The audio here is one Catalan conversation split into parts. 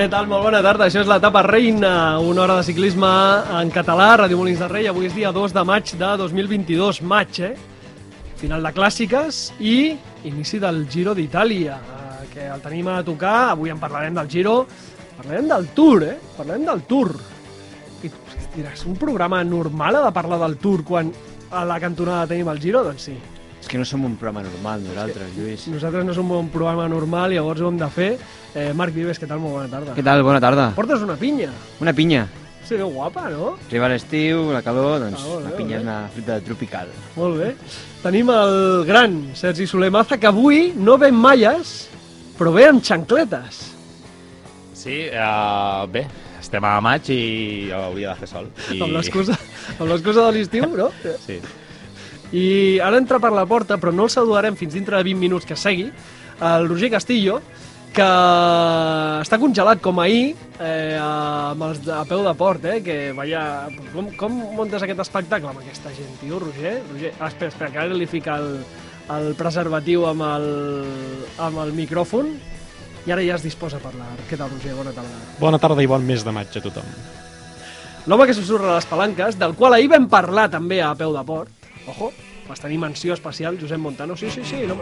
Què tal? Molt bona tarda. Això és l'etapa reina, una hora de ciclisme en català, Ràdio Molins de Rei. Avui és dia 2 de maig de 2022. Maig, eh? Final de clàssiques i inici del Giro d'Itàlia, eh, que el tenim a tocar. Avui en parlarem del Giro, parlarem del Tour, eh? Parlarem del Tour. I diràs, un programa normal ha de parlar del Tour quan a la cantonada tenim el Giro? Doncs sí. És que no som un programa normal, nosaltres, Lluís. Nosaltres no som un programa normal, llavors ho hem de fer. Eh, Marc Vives, què tal? Molt bona tarda. Què tal? Bona tarda. Portes una pinya. Una pinya. Sí, que guapa, no? Arriba l'estiu, la calor, doncs Ah, la pinya és una fruita tropical. Molt bé. Tenim el gran Sergi Soler Maza, que avui no ve amb malles, però ve amb xancletes. Sí, uh, bé, estem a maig i hauria de fer sol. I... Amb l'excusa de l'estiu, no? Sí. I ara entra per la porta, però no el saludarem fins dintre de 20 minuts que segui, el Roger Castillo, que està congelat com ahir eh, amb els de, a peu de port, eh, que vaya... Com, com muntes aquest espectacle amb aquesta gent, tio, Roger? Roger, ah, espera, espera, que ara li fica el, el preservatiu amb el, amb el micròfon i ara ja es disposa a parlar. Què tal, Roger? Bona tarda. Bona tarda i bon mes de maig a tothom. L'home que susurra les palanques, del qual ahir vam parlar també a peu de port. Ojo, vas tenir menció especial, Josep Montano. Sí, sí, sí. No...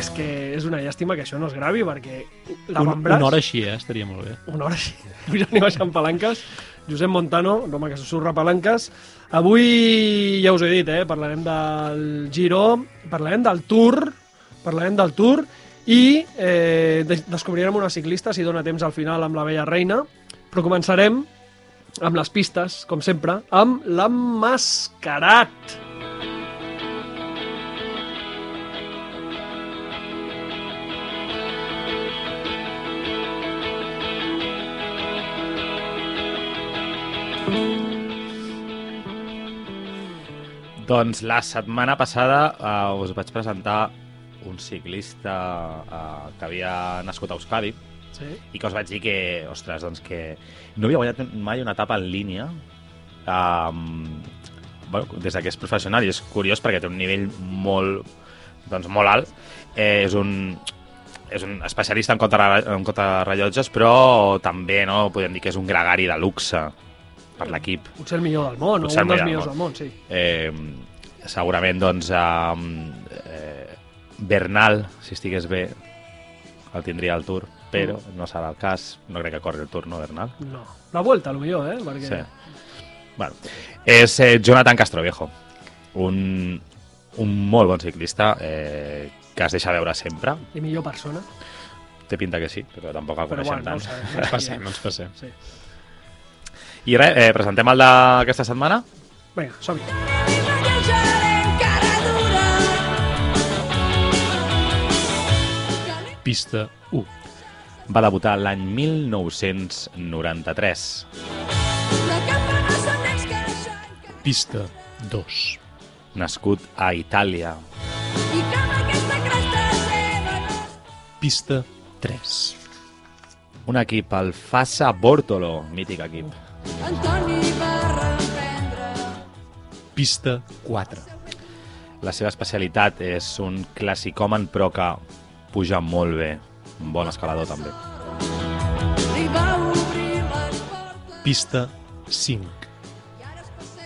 És que és una llàstima que això no es gravi, perquè Un, l'avantbraç... una hora així, eh? Estaria molt bé. Una hora així, pujant i baixant palanques. Josep Montano, l'home que susurra palanques. Avui, ja us he dit, eh, parlarem del Giro, parlarem del Tour, parlarem del Tour i eh, de descobrirem una ciclista, si dona temps al final, amb la vella reina, però començarem amb les pistes, com sempre, amb l'emmascarat. Doncs la setmana passada uh, us vaig presentar un ciclista uh, que havia nascut a Euskadi Sí. i que us vaig dir que, ostres, doncs que no havia guanyat mai una etapa en línia um, bueno, des que és professional i és curiós perquè té un nivell molt, doncs, molt alt. Eh, és un, és un especialista en contra, en contrarrellotges, però també no podem dir que és un gregari de luxe per l'equip. Potser el millor del món, Potser o el un dels millor millors del del món, sí. Eh, segurament, doncs, eh, eh, Bernal, si estigués bé, el tindria al Tour, però no serà el cas. No crec que corri el Tour, no, Bernal? No. La vuelta, lo millor, eh? Perquè... Sí. Bueno, és eh, Jonathan Castroviejo, un, un molt bon ciclista eh, que es deixa veure sempre. I millor persona. Té pinta que sí, però tampoc el Però coneixem bueno, no ho tant. sabem. Ens passem, ens passem. Sí. I res, eh, presentem el d'aquesta setmana? Vinga, som-hi. Pista 1. Va debutar l'any 1993. Pista 2. Nascut a Itàlia. Pista 3. Un equip, el Fassa Bortolo, mític equip. Pista 4. La seva especialitat és un classicòman, però que puja molt bé. Un bon escalador, també. Pista 5.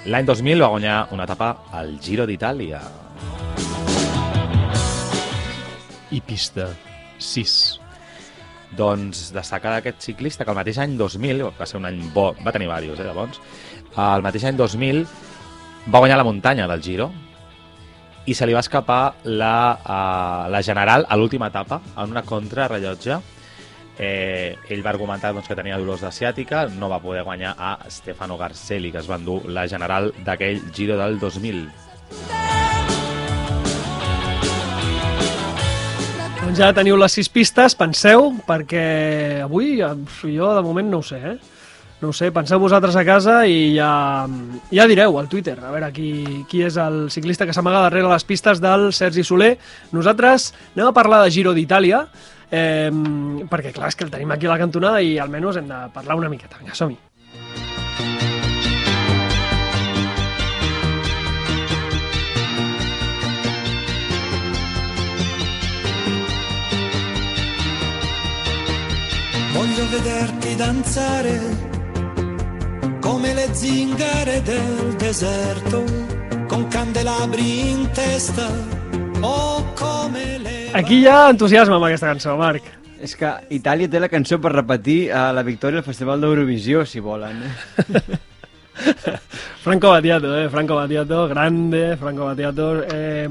L'any 2000 va guanyar una etapa al Giro d'Itàlia. I pista 6. Doncs destacar d'aquest ciclista que el mateix any 2000, va ser un any bo, va tenir diversos, eh, de bons, el mateix any 2000 va guanyar la muntanya del Giro i se li va escapar la, uh, la general a l'última etapa en una contrarrellotge eh, ell va argumentar doncs, que tenia dolors de ciàtica, no va poder guanyar a Stefano Garcelli, que es va endur la general d'aquell Giro del 2000. Doncs ja teniu les sis pistes, penseu, perquè avui eh, jo de moment no ho sé, eh? No ho sé, penseu vosaltres a casa i ja, ja direu al Twitter, a veure qui, qui és el ciclista que s'amaga darrere les pistes del Sergi Soler. Nosaltres anem a parlar de Giro d'Itàlia, eh, perquè clar, és que el tenim aquí a la cantonada i almenys hem de parlar una miqueta. Vinga, som-hi. vederti danzare come le zingare del deserto con candelabri in testa o come le Aquí hi ha entusiasme amb aquesta cançó, Marc. És que Itàlia té la cançó per repetir a la victòria al Festival d'Eurovisió, si volen. Franco Battiato, eh? Franco Battiato, grande, Franco Battiato. Eh,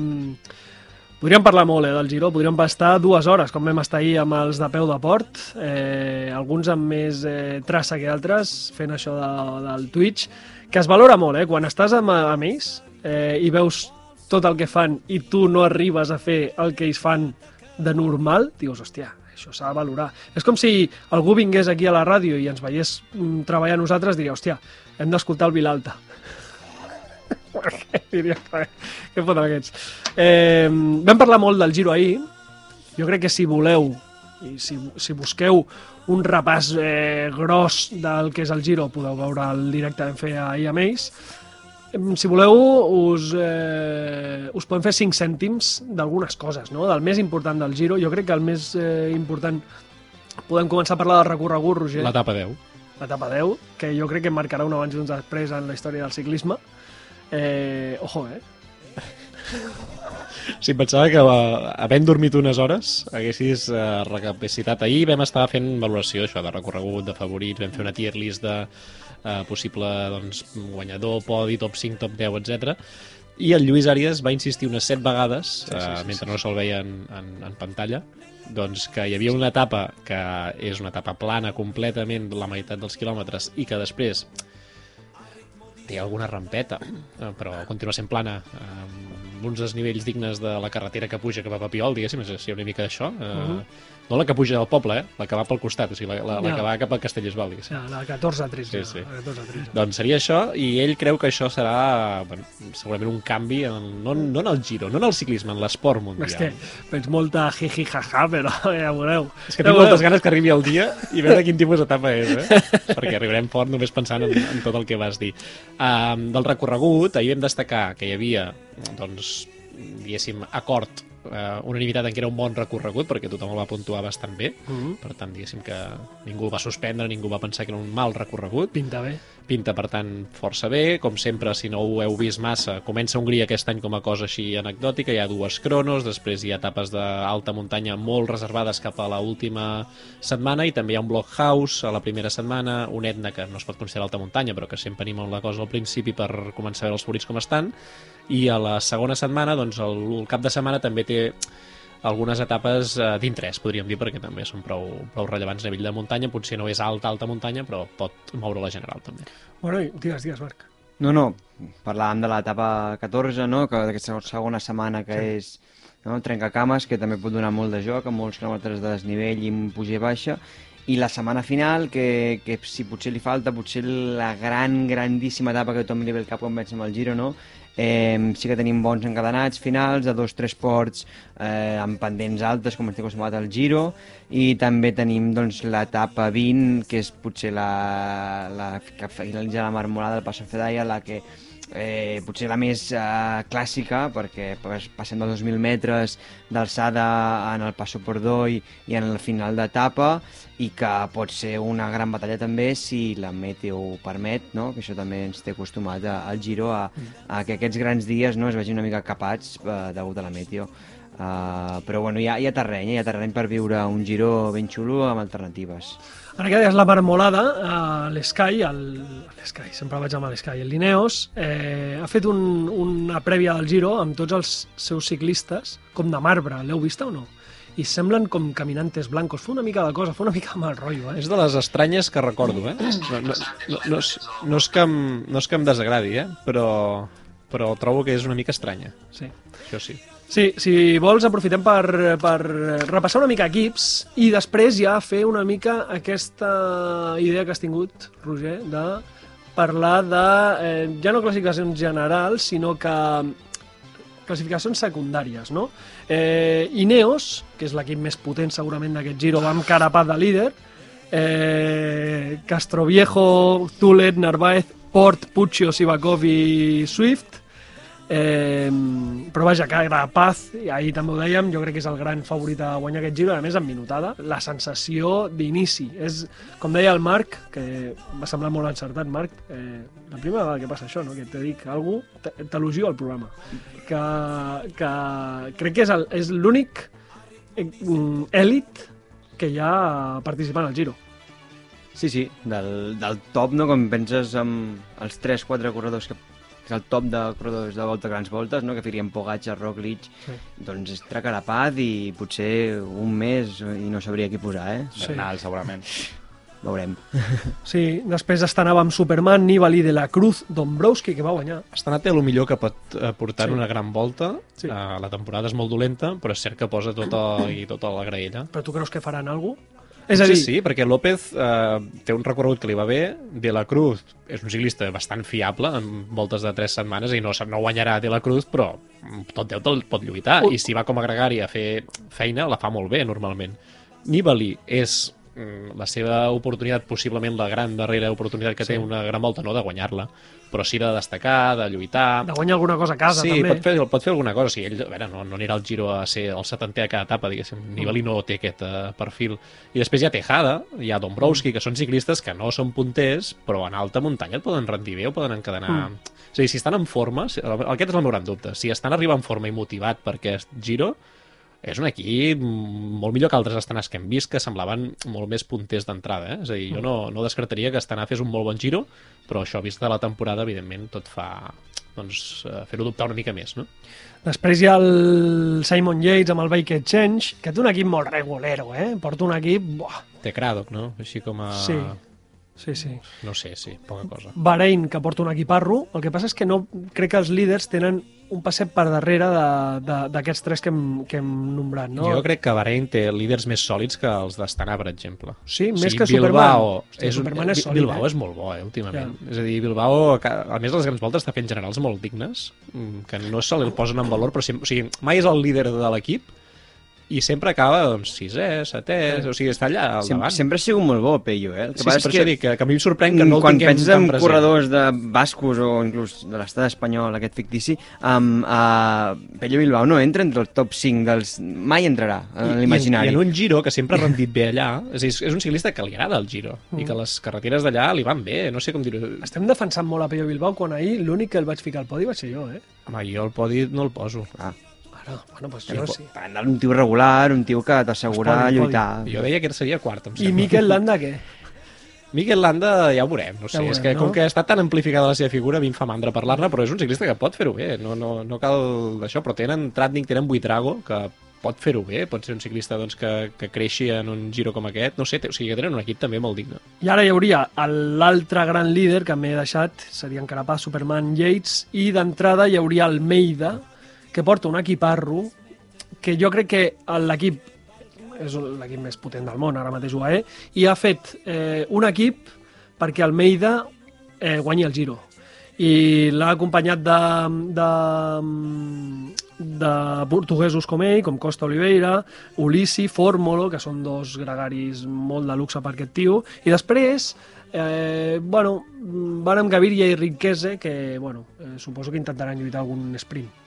podríem parlar molt eh, del Giro, podríem estar dues hores, com vam estar ahir amb els de peu de port, eh, alguns amb més eh, traça que altres, fent això de, del Twitch, que es valora molt, eh? Quan estàs amb, ells eh, i veus tot el que fan i tu no arribes a fer el que ells fan de normal, dius, hòstia, això s'ha de valorar. És com si algú vingués aquí a la ràdio i ens veiés mm, treballar nosaltres, diria, hòstia, hem d'escoltar el Vilalta. Diria, "Joder, què foten aquests? Eh, vam parlar molt del Giro ahir. Jo crec que si voleu i si, si busqueu un repàs eh, gros del que és el Giro, podeu veure el directe que vam fer ahir amb ells. Si voleu, us, eh, us podem fer 5 cèntims d'algunes coses, no? del més important del Giro. Jo crec que el més eh, important... Podem començar a parlar del recorregut, Roger L'etapa 10. l'etapa 10, que jo crec que marcarà un abans i un després en la història del ciclisme. Eh, ojo, eh? Sí, em pensava que eh, havent dormit unes hores haguessis eh, recapacitat. Ahir vam estar fent valoració això de recorregut, de favorits, vam fer una tier list de eh, possible doncs, guanyador, podi, top 5, top 10, etc. I el Lluís Àries va insistir unes set vegades, sí, sí, sí, eh, mentre no se'l veia en, en, en pantalla, doncs que hi havia una etapa que és una etapa plana completament la meitat dels quilòmetres i que després té alguna rampeta, eh, però continua sent plana, amb uns desnivells dignes de la carretera que puja cap a Papiol, diguéssim, és una mica d'això. Eh, No la que puja del poble, eh? la que va pel costat, o sigui, la, la, la Ja. que va cap a O diguéssim. sigui, la 14 a 13. Sí, sí. La 14 a 13. Doncs seria això, i ell creu que això serà bueno, segurament un canvi, en, no, no en el giro, no en el ciclisme, en l'esport mundial. Hòstia, veig molta jiji jaja, però ja veureu. És que Ja tinc veureu. moltes ganes que arribi el dia i veure quin tipus d'etapa és, eh? Perquè arribarem fort només pensant en, en tot el que vas dir. Um, del recorregut, ahir vam destacar que hi havia, doncs, diguéssim, acord, uh, unanimitat en que era un bon recorregut, perquè tothom el va puntuar bastant bé. Mhm. Per tant, diguéssim que ningú el va suspendre, ningú va pensar que era un mal recorregut. Pinta bé. Pinta, per tant, força bé. Com sempre, si no ho heu vist massa, comença Hongria aquest any com a cosa així anecdòtica. Hi ha dues cronos, després hi ha etapes d'alta muntanya molt reservades cap a la última setmana i també hi ha un blockhouse a la primera setmana, un Etna que no es pot considerar alta muntanya, però que sempre anima la cosa al principi per començar a veure els favorits com estan. I a la segona setmana, doncs, el, el cap de setmana també té algunes etapes eh, d'interès, podríem dir, perquè també són prou, prou rellevants a nivell de muntanya, potser no és alta, alta muntanya, però pot moure la general també. Bueno, i digues, digues, Marc. No, no, parlàvem de l'etapa 14, no? que d'aquesta segona setmana que sí. és no? trencacames, que també pot donar molt de joc, amb molts quilòmetres de desnivell i un puja i baixa, i la setmana final, que, que si potser li falta, potser la gran, grandíssima etapa que tothom li ve al cap quan veig amb el Giro, no? Eh, sí que tenim bons encadenats finals, de dos tres ports eh, amb pendents altes, com estic acostumat al Giro, i també tenim doncs, l'etapa 20, que és potser la, la que finalitza la marmolada del Passo Fedaia, la que eh, potser la més eh, clàssica, perquè pas- passem de 2.000 metres d'alçada en el Passo Pordoi i en el final d'etapa, i que pot ser una gran batalla també si la meteo ho permet, no? que això també ens té acostumat al Giro a, a que aquests grans dies no es vegin una mica capats eh, degut a la meteo. Uh, però bueno, hi ha, hi ha terreny, eh? hi ha terreny per viure un giro ben xulo amb alternatives. Ara que deies la marmolada, l'Sky, l'Sky, sempre vaig amb l'Sky, el Lineos, eh, ha fet un, una prèvia del Giro amb tots els seus ciclistes, com de marbre, l'heu vista o no? I semblen com caminantes blancos. Fa una mica de cosa, fa una mica mal rotllo, eh? És de les estranyes que recordo, eh? No, no, no, no, és, no, és, que em, no és que em desagradi, eh? Però, però trobo que és una mica estranya. Sí. Això sí. Sí, si vols aprofitem per, per repassar una mica equips i després ja fer una mica aquesta idea que has tingut, Roger, de parlar de, eh, ja no classificacions generals, sinó que classificacions secundàries, no? Eh, Ineos, que és l'equip més potent segurament d'aquest giro, va amb carapat de líder, eh, Castroviejo, Tulet, Narváez, Port, Puccio, Sivakov i Swift, eh, però vaja, Carapaz, i ahir també ho dèiem, jo crec que és el gran favorit a guanyar aquest giro, a més amb minutada, la sensació d'inici. És, com deia el Marc, que em va semblar molt encertat, Marc, eh, la primera vegada que passa això, no? que te dic algú, te- t'elogio al programa, que, que crec que és l'únic eh, mm, èlit que hi ha participant al giro. Sí, sí, del, del top, no? Com penses amb els 3-4 corredors que que és el top de corredors de volta grans voltes, no? que firien Pogacar, Roglic, Sí. doncs és Tracarapaz i potser un mes i no sabria qui posar, eh? Sí. Bernal, segurament. Veurem. Sí, després anava amb Superman, Nibali de la Cruz, Dombrowski, que va guanyar. Estan té el millor que pot eh, portar Sí. una gran volta. Sí. Eh, la temporada és molt dolenta, però és cert que posa tota, i tota la graella. Però tu creus que faran alguna cosa? És a dir, sí, sí, perquè López eh, té un recorregut que li va bé, De la Cruz és un ciclista bastant fiable en voltes de 3 setmanes i no, no guanyarà De la Cruz, però tot Déu te'l pot lluitar. Ui. I si va com a gregari a fer feina, la fa molt bé, normalment. Nibali és la seva oportunitat, possiblement la gran darrera oportunitat que Sí. té una gran volta, no de guanyar-la, però sí de destacar, de lluitar... de guanyar alguna cosa a casa, sí, també. pot fer, pot fer alguna cosa. Sí, ell, a veure, no, no anirà al Giro a ser el 70è a cada etapa, diguéssim. Nibali no té aquest uh, perfil. I després hi ha Tejada, hi ha Dombrowski, que són ciclistes que no són punters, però en alta muntanya et poden rendir bé o poden encadenar... Mm. A dir, si estan en forma, si- aquest és el meu gran dubte, si estan arribant en forma i motivat per aquest Giro, és un equip molt millor que altres estanars que hem vist que semblaven molt més punters d'entrada, eh? És a dir, jo no, no descartaria que Astana fes un molt bon giro, però això, vist de la temporada, evidentment, tot fa doncs, eh, fer-ho dubtar una mica més, no? Després hi ha el Simon Yates amb el Bike Exchange, que té un equip molt regulero, eh? Porta un equip... Buah, Té Craddock, no? Així com a... Sí. Sí, sí. No sé, sí, poca cosa. Bahrein, que porta un equiparro. El que passa és que no crec que els líders tenen un passet per darrere d'aquests tres que hem, que hem nombrat, no? Jo crec que Bahrein té líders més sòlids que els d'Astana, per exemple. Sí, O més sigui, que Bilbao Superman. Hosti, és un, Superman és sòlid, Bilbao eh? és molt bo, eh, últimament. És a dir, Bilbao, que, a més de les grans voltes, està fent generals molt dignes, mm, que no se li posen en valor, però sempre, o sigui, mai és el líder de l'equip i sempre acaba, doncs, sisè, setè, o sigui, està allà al Sem davant. sempre ha sigut molt bo, Pello, eh? El Sí, sí, per això dic que, que a mi em sorprèn que no el quan tinguem penses en present. corredors de bascos o inclús de l'estat espanyol, aquest fictici, um, uh, Pello Bilbao no entra entre el top 5 dels... Mai entrarà en I, l'imaginari. I, en un giro que sempre ha rendit bé allà, és, és un ciclista que li agrada el giro Mm. i que les carreteres d'allà li van bé, no sé com dir-ho. Estem defensant molt a Pello Bilbao quan ahir l'únic que el vaig ficar al podi va ser jo, eh? Home, jo el podi no el poso. Ah, Bueno, bueno pues jo sí. sí. un tio regular, un tio que t'assegura podi. lluitar. Jo deia que seria quart, em I sembla. Miquel Landa, què? Miquel Landa ja ho veurem, no sé, Ja ho és veurem, que com no? que està tan amplificada la seva figura, a mi em fa mandra parlar-ne, però és un ciclista que pot fer-ho bé, no, no, no cal d'això, però tenen Tratnik, tenen Buitrago, que pot fer-ho bé, pot ser un ciclista doncs, que, que creixi en un giro com aquest, no sé, o sigui que tenen un equip també molt digne. I ara hi hauria l'altre gran líder que m'he deixat, serien Carapaz, Superman, Yates, i d'entrada hi hauria el Meida, que porta un equiparro, que jo crec que l'equip és l'equip més potent del món, ara mateix UAE, i ha fet eh, un equip perquè el Meida eh, guanyi el Giro. I l'ha acompanyat de, de, de portuguesos com ell, com Costa Oliveira, Ulissi, Fórmolo, que són dos gregaris molt de luxe per aquest tio, i després, eh, bueno, van amb Gaviria i Riquese, que, bueno, eh, suposo que intentaran lluitar algun sprint.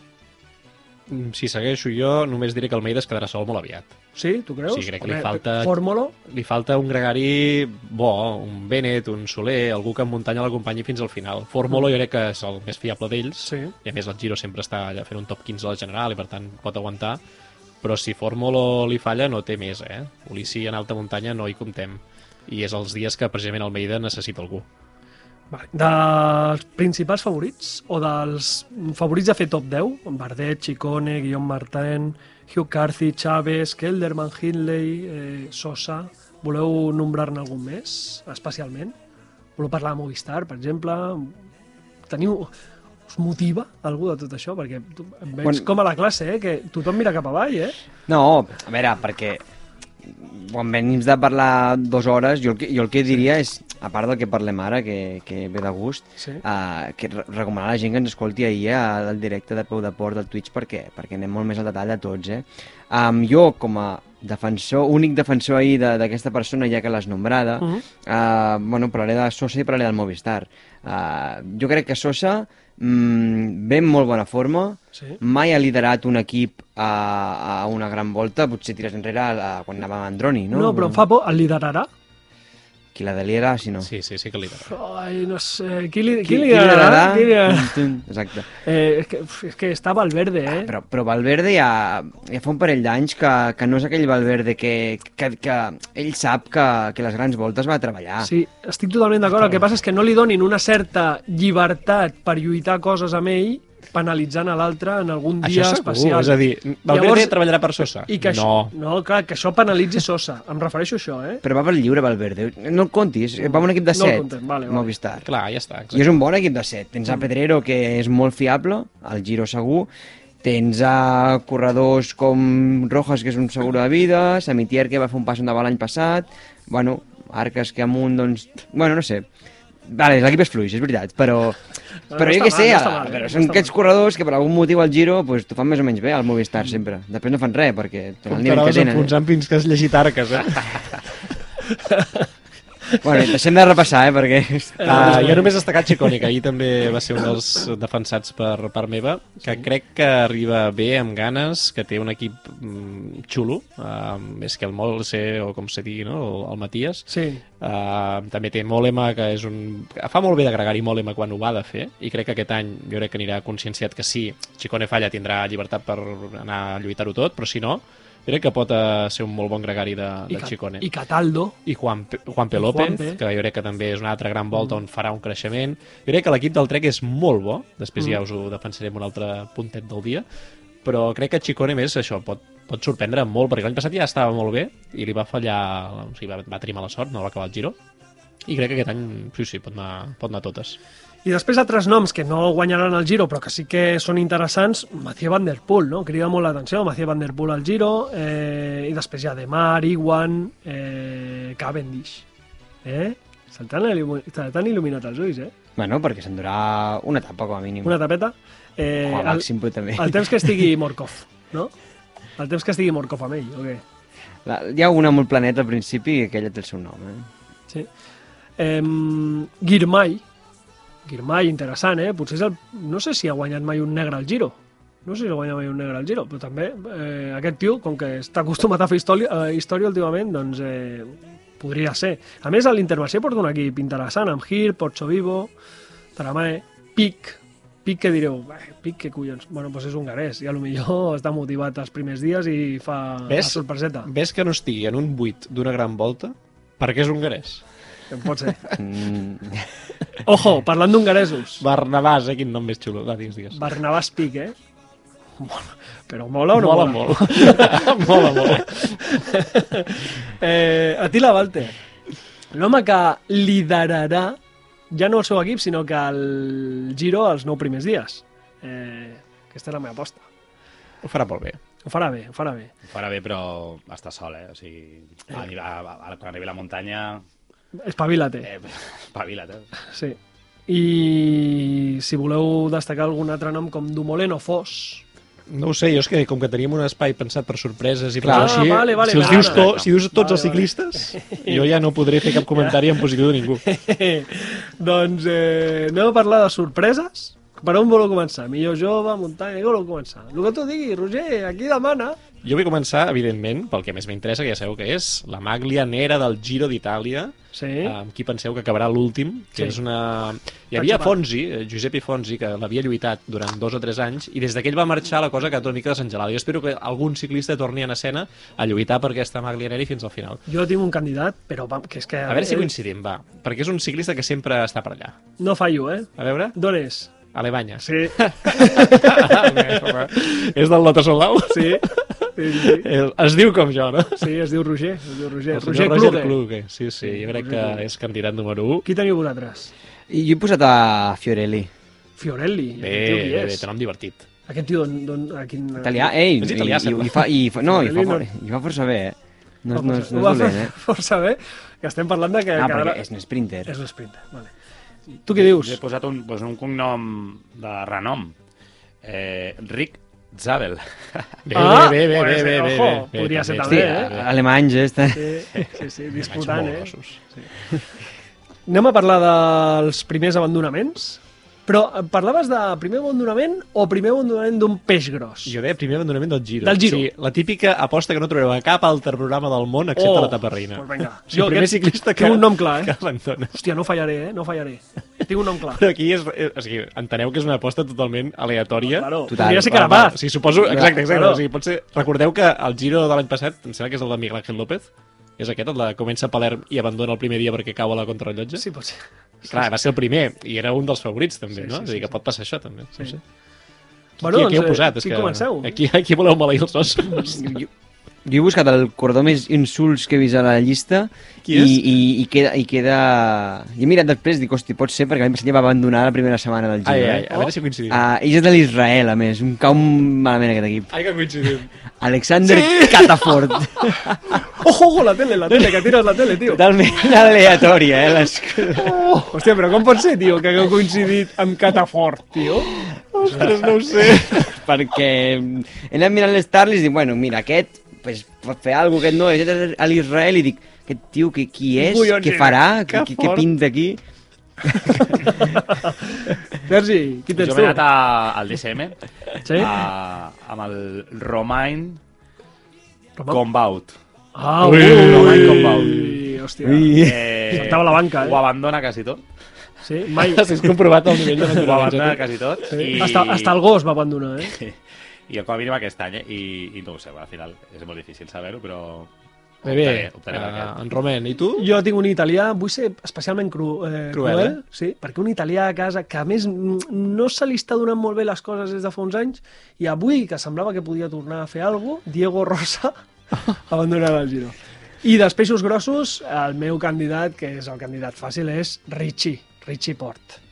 Mm, Si segueixo jo, només diré que el Meida es quedarà sol molt aviat. Sí, tu creus? Sí, crec que li Home, falta- Fórmolo, Li falta un gregari bo, un Bennett, un Soler, algú que en muntanya l'acompanyi fins al final. Formolo jo crec que és el més fiable d'ells, Sí. i a més el Giro sempre està allà fent un top 15 a la general i per tant pot aguantar, però si Formolo li falla no té més, eh? Ulissi en alta muntanya no hi comptem. I és els dies que precisament Almeida necessita algú. Vale. Dels principals favorits, o dels favorits a fer top 10, Bardet, Chicone, Guillaume Martin, Hugh Carthy, Chaves, Kelderman, Hindley, eh, Sosa... Voleu nombrar-ne algun més, especialment? Voleu parlar de Movistar, per exemple? Teniu... Us motiva algú de tot això? Perquè tu, veig Quan- com a la classe, eh? Que tothom mira cap avall, eh? No, a veure, perquè quan venim de parlar dues hores, jo el que, jo el que diria és a part del que parlem ara, que, que ve de gust, Sí. uh, que re- recomanar a la gent que ens escolti ahir al directe de Peu de Port del Twitch perquè, perquè anem molt més al detall de tots, eh? Um, jo, com a defensor, únic defensor ahir de- d'aquesta persona, ja que l'has nombrada, Mhm. uh, bueno, parlaré de Sosa i parlaré del Movistar. Uh, jo crec que Sosa mm, ve en molt bona forma, Sí. mai ha liderat un equip a, a una gran volta, potser tires enrere a, a, quan anava amb Androni, no? No, però em fa por, el liderarà? Qui la delira, si no. Sí, sí, sí que li lidera. Ai, no sé, qui, li, qui, Qui, qui liderarà? Qui liderarà? Tum, tum. Exacte. Eh, és, que, és que està Valverde, eh? Però, però Valverde ja, ja fa un parell d'anys que, que no és aquell Valverde que, que, que ell sap que, que les grans voltes va a treballar. Sí, estic totalment d'acord. El que passa és que no li donin una certa llibertat per lluitar coses amb ell, penalitzant a l'altre en algun dia Això segur, especial. és a dir, Valverde Llavors- treballarà per Sosa? I que no. això, no, clar, que això penalitzi Sosa. Em refereixo a això, eh? Però va per lliure Valverde. No el comptis, va amb un equip de No el 7. comptem, vale, vale. Movistar. Clar, ja està. I Exacte. és un bon equip de 7. Tens a Pedrero, que és molt fiable, el Giro segur, tens a corredors com Rojas, que és un seguro de vida, Samitier, que va fer un pas endavant l'any passat, bueno, Arques, que amunt, doncs... Bueno, no sé. Vale, l'equip és fluix, és veritat, però... No, però no jo què sé, mal, no mal, eh? però No són aquests mal. corredors que per algun motiu al Giro pues, t'ho fan més o menys bé, al Movistar, sempre. Després no fan res, perquè tenen el nivell que tenen. enfonsant fins que has llegit arques, eh? Bueno, deixem de repassar, eh, perquè... Uh, jo només destacar Chicone, que ahir també va ser un dels defensats per part meva, que crec que arriba bé, amb ganes, que té un equip mm, xulo, uh, més que el Molse, o com se digui, no? el, el Matías. Sí. Uh, també té Molema, que és un... Fa molt bé d'agregar-hi Molema quan ho va de fer, i crec que aquest any jo crec que anirà conscienciat que sí, Chicone falla, tindrà llibertat per anar a lluitar-ho tot, però si no, crec que pot uh, ser un molt bon gregari de, de Chicone I Cataldo. i Juan, Juan López, Juanpe. que jo crec que també és una altra gran volta on farà un creixement. Jo crec que l'equip del Trek és molt bo, després ja us ho defensaré en un altre puntet del dia, però crec que Chicone més això pot, pot sorprendre molt, perquè l'any passat ja estava molt bé i li va fallar, o sigui, va, va tenir mala sort, no va acabar el Giro, i crec que aquest any, sí, sí, pot anar, pot anar totes. I després altres noms que no guanyaran el Giro, però que sí que són interessants, Mathieu Van Der Poel, no? Crida molt l'atenció, Mathieu Van Der Poel al Giro, eh, i després ha Demar, Iguan, eh, Cavendish. Eh? Se t'han il·lumi- il·luminat els ulls, eh? Bueno, perquè s'endurà una etapa, com a mínim. Una tapeta. Eh, Com a el, màxim, però també. el temps que estigui Morkov, no? El temps que estigui Morkov amb ell, o què? La, hi ha una el planeta al principi i aquella té el seu nom, eh? Sí. Eh, Girmay. Girmay, interessant, eh? Potser és el... No sé si ha guanyat mai un negre al Giro. No sé si ha guanyat mai un negre al Giro, però també eh, aquest tio, com que està acostumat a fer història, eh, història últimament, doncs eh, podria ser. A més, a l'Intermarché porta un equip interessant, amb Gir, Porcho Vivo, Taramae, Pic, Pic que direu, "Eh, Pic, què collons? Bueno, doncs és hongarès, i a lo millor està motivat els primers dies i fa Ves? la sorpreseta. Ves que no estigui en un 8 d'una gran volta perquè és hongarès. Pot ser. Mm, Ojo, parlant d'hongaresos. Barnabàs, eh? Quin nom més xulo. Va, digues, digues. Barnabàs Pic, eh? Mola. Però mola o no mola, mola? molt. mola, molt. eh, Atila Walter, l'home que liderarà ja no el seu equip, sinó que el Giro els nou primers dies. Eh, aquesta és la meva aposta. Ho farà molt bé. Ho farà bé, ho farà bé. Ho farà bé, però està sol, eh? O sigui, a, a, a, a, quan arribi a la muntanya... Espavila't, Eh, espavila't, eh? sí. I si voleu destacar algun altre nom com Dumoulin o Foss, No ho sé, jo és que com que teníem un espai pensat per sorpreses i per Clar. així, Ah, vale, vale, si, els vale, dius to, vale. si dius tots Vale, els vale. ciclistes, jo ja no podré fer cap comentari en positiu de ningú. doncs eh, anem a parlar de sorpreses. Per on voleu començar? Millor jove, muntanya, què voleu començar? El que tu diguis, Roger, aquí demana. Jo vull començar, evidentment, pel que més m'interessa, que ja sabeu que és, la maglia nera del Giro d'Itàlia, Sí. amb qui penseu que acabarà l'últim, que Sí. és una... Hi havia Fonsi, eh, Giuseppe Fonsi, que l'havia lluitat durant dos o tres anys, i des d'aquell va marxar la cosa que una mica desengelada. Jo espero que algun ciclista torni en escena a lluitar per aquesta maglia nera fins al final. Jo tinc un candidat, però va, que és que... A veure si coincidim, va, perquè és un ciclista que sempre està per allà. No fallo, eh? A veure, D'on és? Alemanya. Sí, és del Lotto Solau? sí. Sí, sí, Es diu com jo, no? sí es diu Roger. Es diu Roger. El Roger, Roger Roger Kluge. Sí, sí, jo crec que Roger Kluge. és candidat número 1. Qui teniu vosaltres? I jo he posat a Fiorelli. Fiorelli. Bé, bé, bé, té nom divertit. Aquest tio, d'on, d'on, a quin... Italià, ei, És italià, i, i, i, fa, i, fa, no, i, fa, no- i fa força bé, eh? No, no, és- no Ho és dolent, eh? Força bé, que estem parlant de que... Ah, que perquè ara- és un sprinter. És un sprinter, vale. Tu què dius? He posat un, doncs un cognom de renom. Eh, Rick Zabel. Bé, Ah, bé, bé, bé, bé, bé, ojo, bé, bé, podria ser també, eh? alemanys, eh? Sí, sí, sí, disputant, eh? grossos. Anem a parlar dels primers abandonaments? Però eh, parlaves de primer abandonament o primer abandonament d'un peix gros? Jo deia primer abandonament del Giro. Del Giro. Sí, la típica aposta que no trobareu a cap altre programa del món excepte Oh, la taparrina. Pues vinga. O sigui, el primer aquest- ciclista que, Tinc un nom clar, que eh? abandona. Hòstia, no fallaré, eh? No fallaré. Tinc un nom clar. Però aquí és, eh, o sigui, enteneu que és una aposta totalment aleatòria. Claro, Total. podria ser Carapaz. Sí, suposo, exacte, exacte. Claro. O sigui, pot ser... Recordeu que el Giro de l'any passat, em sembla que és el de Miguel Ángel López, és aquest, el de comença a Palerm i abandona el primer dia perquè cau a la contrarrellotge? Sí, pot ser. Clar, va ser el primer, i era un dels favorits, també, Sí, no? sí, és a dir, sí, que pot passar això, també. Sí. No sé. Bueno, aquí, aquí heu doncs, eh, posat, és qui que... comenceu? Aquí, aquí voleu maleir els ossos. Jo, jo he buscat el cordó més insults que he vist a la llista i, i, i, queda, i queda... I he mirat després, dic, hosti, pot ser, perquè l'any passat ja va abandonar la primera setmana del Ai, Giro. ai, a veure si coincidim. Uh, és de l'Israel, a més. Un cau malament aquest equip. Ai, que coincidim. Alexander sí! Catafort. Ojo, ojo, la tele, la tele, que tires la tele, tio. Totalment aleatòria, eh? Les... Hòstia, però com pot ser, tio, que hagueu coincidit amb Catafort, tio? Ostres, no ho sé. perquè he anat mirant les tarles i dic, bueno, mira, aquest pues, fer alguna cosa, aquest no, és a l'Israel i dic, aquest tio, que, qui és, Collons, què farà, Que què, pinta aquí? Sergi, qui tens Jo tu? m'he anat a, al DCM Sí? a, amb el Romain Roma? Combaut. Ah, Ui, ui, Romain Combaut. ui, hòstia. Ui. Eh, Saltava la banca, eh? Ho abandona quasi tot. Sí, mai... Has comprovat el nivell de Ho abandona quasi tot. Sí. I... Hasta, hasta el gos va abandonar, eh? I com a mínim aquest any, eh? I, i no ho sé, al final és molt difícil saber-ho, però Bé, bé, optaré, optaré per uh, en Romain, i tu? Jo tinc un italià, vull ser especialment cru, eh, Cruel, cruel, eh? sí, perquè un italià a casa, que a més no se li està donant molt bé les coses des de fa uns anys, i avui, que semblava que podia tornar a fer alguna cosa, Diego Rosa abandonarà el Giro. I dels peixos grossos, el meu candidat, que és el candidat fàcil, és Richie, Richie Port.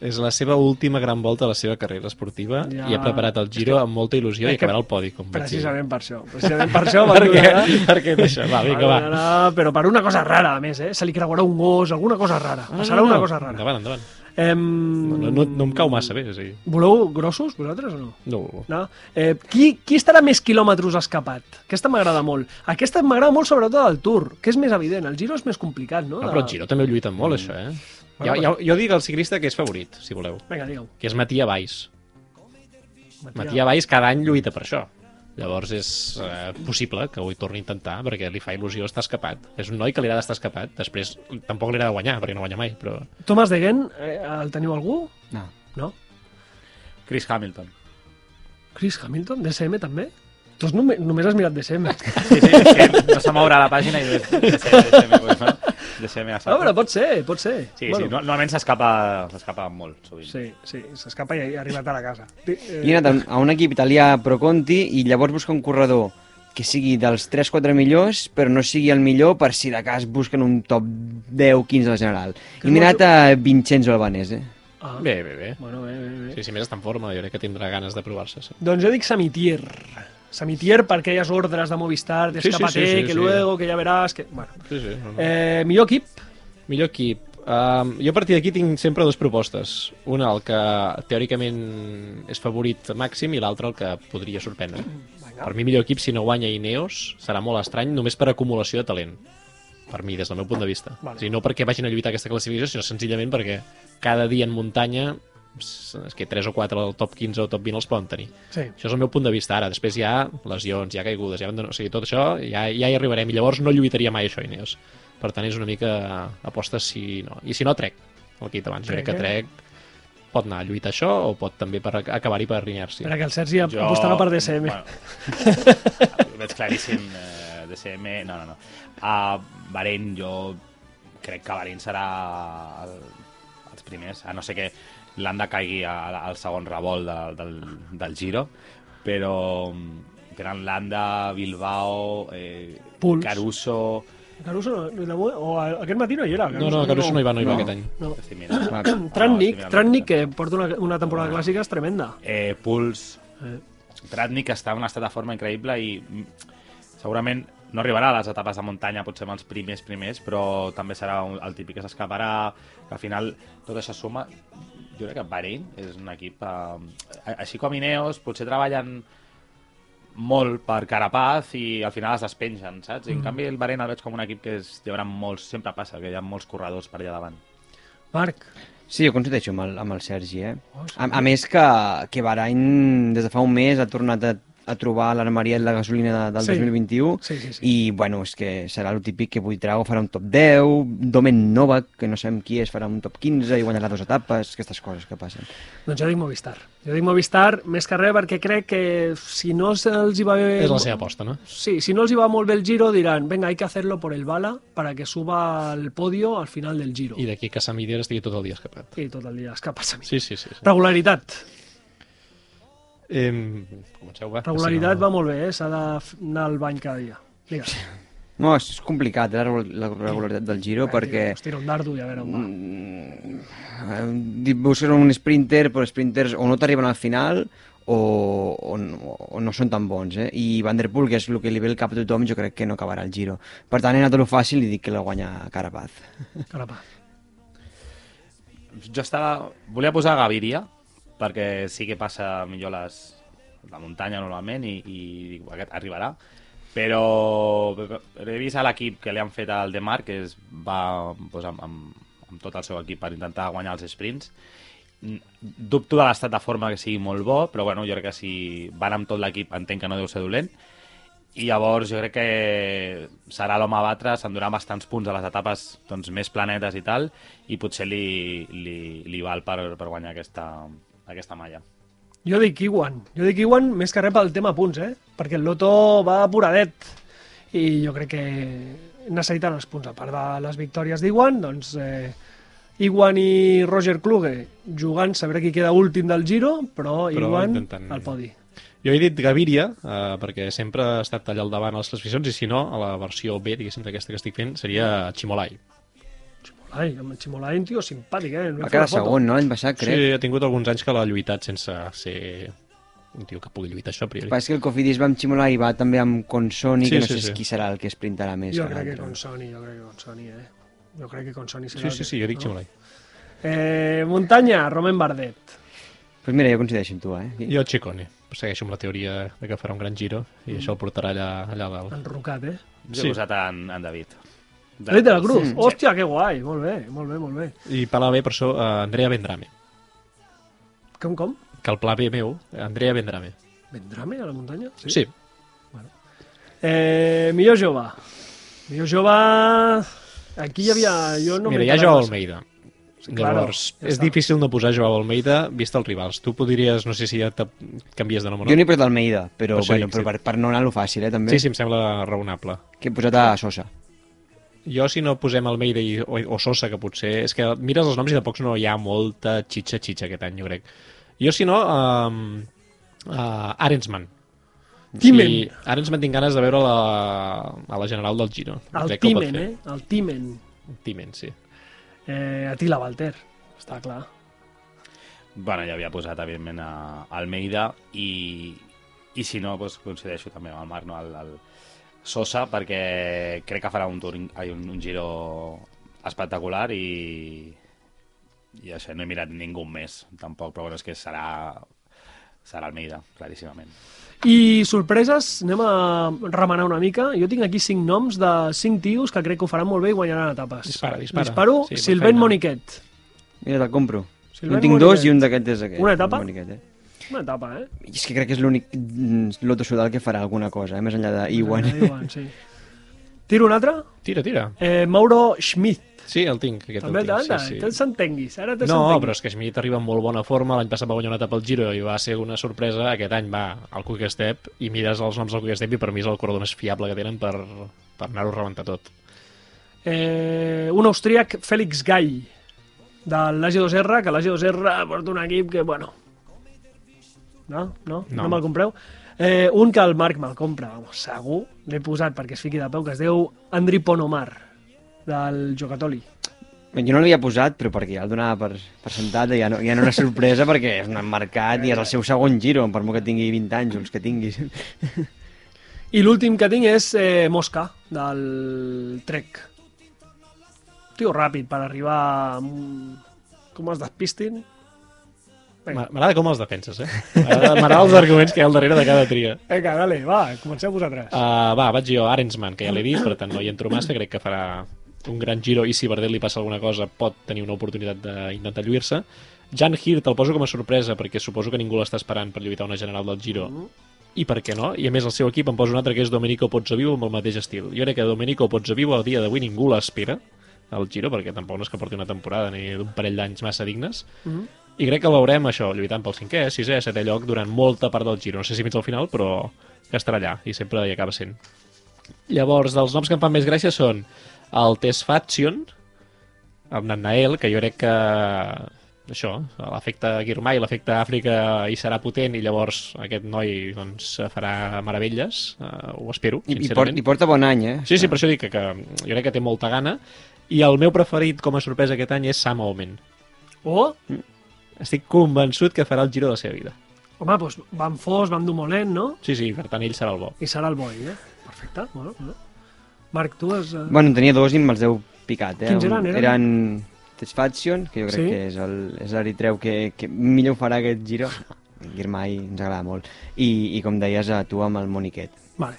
És la seva última gran volta a la seva carrera esportiva Ja. i ha preparat el Giro amb molta il·lusió És i acabarà al podi, com. Precisament per això. Precisament per això Per què? Per què això? Va, vinga, va. Però per una cosa rara, a més, eh? Se li creuarà un gos, alguna cosa rara. Passarà una cosa rara. Endavant, endavant. Em... No, no, no em cau massa bé, és a dir... Voleu grossos, vosaltres, o no? No. No? Eh, qui, qui estarà més quilòmetres escapat? Aquesta m'agrada molt. Aquesta m'agrada molt sobretot al Tour, que és més evident. El Giro és més complicat, no? Ah, però el Giro també ho lluiten molt, això, eh? Bueno, Jo, jo, jo dic el ciclista que és favorit, si voleu, Vinga, digueu. que és Matia Valls. Matia Valls cada any lluita per això. Llavors és eh, possible que avui torni a intentar perquè li fa il·lusió estar escapat. És un noi que li agrada estar escapat. Després tampoc li agrada guanyar, perquè no guanya mai, però... Thomas Degen, eh, el teniu algú? No. No? Chris Hamilton. Chris Hamilton, DSM també? Tu has només, només has mirat DSM. Sí, sí, és que no se mourà la pàgina i DCM, DCM, pues, no? DCM a No, però pot ser, pot ser. Sí, sí, no- normalment s'escapa s'escapa molt, sovint. Sí, sí, s'escapa i ha arribat a la casa. Eh, Jo he anat a un- equip italià Pro Conti i llavors busca un corredor que sigui dels 3-4 millors, però no sigui el millor per si de cas busquen un top 10-15 de general. Que I m'he anat a Vincenzo Albanese. ah, Bé, bé, bé. Bueno, bé, bé, bé. Sí, si més està en forma, jo crec que tindrà ganes de provar-se. Sí. Doncs jo dic Samitier. Samitier per aquelles ordres de Movistar, Sí, sí, d'escapate, sí, sí, que sí. luego, que ja veràs... Que... Bueno. Sí, sí. No, no. Eh, millor equip? Millor equip. Um, jo a partir d'aquí tinc sempre dues propostes. Una, el que teòricament és favorit màxim, i l'altre, el que podria sorprendre. Per mi, millor equip, si no guanya Ineos, serà molt estrany, només per acumulació de talent. Per mi, des del meu punt de vista. Vale. O sigui, no perquè vagin a lluitar aquesta classificació, sinó senzillament perquè cada dia en muntanya és que 3 o 4 al top 15 o top 20 els poden tenir. Sí. Això és el meu punt de vista ara. Després hi ha lesions, hi ha caigudes, hi ha... o sigui, tot això ja, ja hi arribarem. I llavors no lluitaria mai això, Ineos. Per tant, és una mica aposta si no. I si no, trec. El que he dit abans. Jo crec que Trek, trec pot anar a lluitar això o pot també per acabar-hi per Inerci. Espera, que el Sergi jo... apostarà per DSM. Bueno, ho veig claríssim. Eh, DCM, no, no, no. A Bahrein, jo crec que Bahrein serà primers, a no ser que l'Anda caigui al, segon revolt de, del, del Giro, però mm, tenen Landa, Bilbao, eh, Puls. Caruso... Caruso no, no, o aquest matí no hi era. No, no, Caruso no hi va, no hi va No. aquest any. no. Tratnik, mirant Tratnik, que porta una, una temporada clàssica és tremenda. Eh, Puls, Eh. Tratnik està en un estat de forma increïble i mm, segurament no arribarà a les etapes de muntanya potser amb els primers primers, però també serà un, el típic que s'escaparà, que al final tot això suma. Jo crec que Bahrein és un equip... Eh, així com Ineos, potser treballen molt per Carapaz i al final es despengen, saps? I en canvi el Bahrein el veig com un equip que és, hi haurà molts, sempre passa que hi ha molts corredors per allà davant. Marc, Sí, jo coincideixo amb el, amb el Sergi, eh? Oh, sí. A, a més que, que Bahrain des de fa un mes ha tornat a, a trobar l'armeria de la gasolina de, del Sí. 2021 Sí, sí, sí. i, bueno, és que serà el típic que Buitrago farà un top 10, Domen Novak, que no sabem qui és, farà un top 15 i guanyarà dues etapes, aquestes coses que passen. doncs jo dic Movistar. Jo dic Movistar més que res perquè crec que si no se'ls hi va bé... És la seva aposta, no? Sí, si no els hi va molt bé el Giro diran, venga, hay que hacerlo por el bala para que suba al podio al final del Giro. I d'aquí que Sam Idier estigui tot el dia escapat. I tot el dia escapes a mi. Sí, sí, sí. sí. Regularitat. Eh, comenceu, va. Regularitat Si va molt bé, eh? S'ha d'anar al bany cada dia. Digues. No, és complicat, eh, la la regularitat del Giro, perquè Es tira un dardo i a veure on va. Mm, eh, busques un sprinter, però sprinters o no t'arriben al final o, o, no- o no són tan bons, eh? I Van Der Poel, que és el que li ve el cap a tothom, jo crec que no acabarà el Giro. Per tant, he anat a lo fàcil i dic que la guanya Carapaz. Carapaz. Jo estava... Volia posar Gaviria, perquè sí que passa millor les, la muntanya normalment i, i dic, aquest arribarà. Però he vist a l'equip que li han fet al Demar, que es va doncs, amb, amb, amb tot el seu equip per intentar guanyar els sprints. Dubto de l'estat de forma que sigui molt bo, però bueno, jo crec que si van amb tot l'equip entenc que no deu ser dolent. I llavors jo crec que serà l'home a batre, s'endurà bastants punts a les etapes doncs, més planetes i tal, i potser li, li, li val per, per guanyar aquesta, aquesta malla. Jo dic Iwan. Jo dic Iwan més que res pel tema punts, eh? Perquè el Loto va apuradet i jo crec que necessiten els punts. A part de les victòries d'Iwan, doncs eh, Iwan i Roger Kluge jugant, sabré qui queda últim del Giro, però, Però Iwan intentant- al podi. Jo he dit Gaviria, eh, perquè sempre ha estat allà al davant a les classificacions, i si no, a la versió B, diguéssim, d'aquesta que estic fent, seria Chimolai. Ai, amb un tio simpàtic, eh? No Va quedar segon, no? L'any passat, crec. Sí, ha tingut alguns anys que l'ha lluitat sense ser un tio que pugui lluitar això a priori. Però és que el Cofidis va amb Ximola i va també amb Consoni, Sí, que no sí, sé sí. qui serà el que sprintarà més. Jo que crec que l'altre. con Sony, jo crec que con Sony, eh? Jo crec que con Sony serà Sí, sí, que- sí, jo dic no? Chimolai. Eh, muntanya, Romain Bardet. Pues mira, jo coincideixo amb tu, eh? Jo Ciccone. Segueixo amb la teoria de que farà un gran giro i això el portarà allà, allà a dalt. Enrocat, eh? Jo Sí. he posat en, en David. David de la Cruz. Sí. Hòstia, que guai. Molt bé, molt bé, molt bé. I pla B, per això, eh, Andrea Vendrame. Com, com? Que el pla B meu, Andrea Vendrame. Vendrame a la muntanya? Sí. sí. Eh, millor jove. Millor jove... Aquí hi havia... Jo no Mira, hi ha Joao. Almeida. Sí, claro, Llavors, ja és està. difícil no posar Joao Almeida vist els rivals. Tu podries, no sé si ja te canvies de nom o no. Jo n'he posat Almeida, però, Per bueno, dic, però sí. per, per no anar a lo fàcil, eh, també. Sí, sí, em sembla raonable. Que he posat a Sosa. Jo, si no posem Almeida i, o, o Sosa, que potser... És que mires els noms i de pocs no hi ha molta xitxa-xitxa aquest any, jo crec. Jo, si no, um, uh, Arensman. Timen. Sí, Arensman tinc ganes de veure la, a la general del Giro. El Crec Timen, eh? El Timen. Timen, sí. Eh, Atila Walter. Està clar. Bueno, ja havia posat, evidentment, a Almeida i, i si no, doncs, coincideixo també amb el Marc, no? el, el Sosa, perquè crec que farà un, tour, ai, un, un giro espectacular i, i això, no he mirat ningú més, tampoc, però bueno, és que serà, serà Almeida, claríssimament. I sorpreses, anem a remenar una mica. Jo tinc aquí cinc noms de cinc tios que crec que ho faran molt bé i guanyaran etapes. Dispara, dispara. Disparo, Sí, feina. Moniquet. Mira, te'l compro. Jo en tinc dos Moniquet. i un d'aquest és aquest. Una etapa? Moniquet, eh? Una etapa, eh? I és que crec que és l'únic mm, Loto Sudal que farà alguna cosa, eh? més enllà d'Iwan. Iwan, sí. Tiro un altre? Tira, tira. Eh, Mauro Schmidt. Sí, el tinc, aquest També el tinc. sí, Sí, te'l sí. s'entenguis. Ara te No, però és que Schmidt arriba en molt bona forma. L'any passat va guanyar una etapa al Giro i va ser una sorpresa. Aquest any va al Quick Step i mires els noms del Quick Step i per mi és el corredor més fiable que tenen per, per anar-ho a rebentar tot. Eh, un austríac, Félix Gall, de l'Agi2R, que l'Agi2R porta un equip que, bueno... No? No? No, No. me'l compreu? Eh, un que el Marc me'l compra, vamos, segur, l'he posat perquè es fiqui de peu, que es diu Andri Ponomar, del Jocatoli. Jo no l'havia posat, però perquè ja el donava per, per sentat, ja no, ja no una sorpresa perquè és un mercat i és el seu segon giro, per molt que tingui 20 anys o els que tinguis. I l'últim que tinc és eh, Mosca, del Trek. Tio ràpid per arribar... Com es despistin. M'agrada com els defenses, eh? M'agrada els arguments que hi ha al darrere de cada tria. Vinga, dale, va, comenceu vosaltres. Uh, va, vaig jo, Arensman, que ja l'he dit, per tant no hi entro massa, crec que farà un gran giro i si a Bardet li passa alguna cosa pot tenir una oportunitat d'intentar lluir-se. Jan Hirt el poso com a sorpresa perquè suposo que ningú l'està esperant per lluitar una general del Giro i per què no? I a més el seu equip em posa un altre que és Domenico Pozzovivo amb el mateix estil. Jo crec que Domenico Pozzovivo a dia d'avui ningú l'espera al Giro perquè tampoc no és que porti una temporada ni d'un parell d'anys massa dignes Mhm. I crec que veurem això, lluitant pel cinquè, sisè, setè lloc durant molta part del Giro. No sé si fins al final, però que estarà allà i sempre hi acaba sent. Llavors, dels noms que em fan més gràcia són el Tesfatsion, amb Nael, que jo crec que això, l'efecte Girmay, l'efecte Àfrica hi serà potent i llavors aquest noi doncs, farà meravelles, uh, ho espero, I, sincerament. I porta bon any, eh? Sí, sí, per això dic que, que jo crec que té molta gana i el meu preferit com a sorpresa aquest any és Sam Omen. Oh, Estic convençut que farà el giro de la seva vida. home, doncs Van Fos, Van Dumoulin, no? Sí, sí, per tant ell serà el bo. I serà el boi, eh? Perfecte, bueno, bueno. Marc, tu has... eh, Bueno, en tenia dos i me'ls deu picat, eh? Quins eren, Un- eren? Eren Tesfaction, que jo crec Sí? que és el- és l'eritreu que, que millor farà aquest giro. Girmay ens agrada molt. I, I com deies, a tu amb el Moniquet. Vale.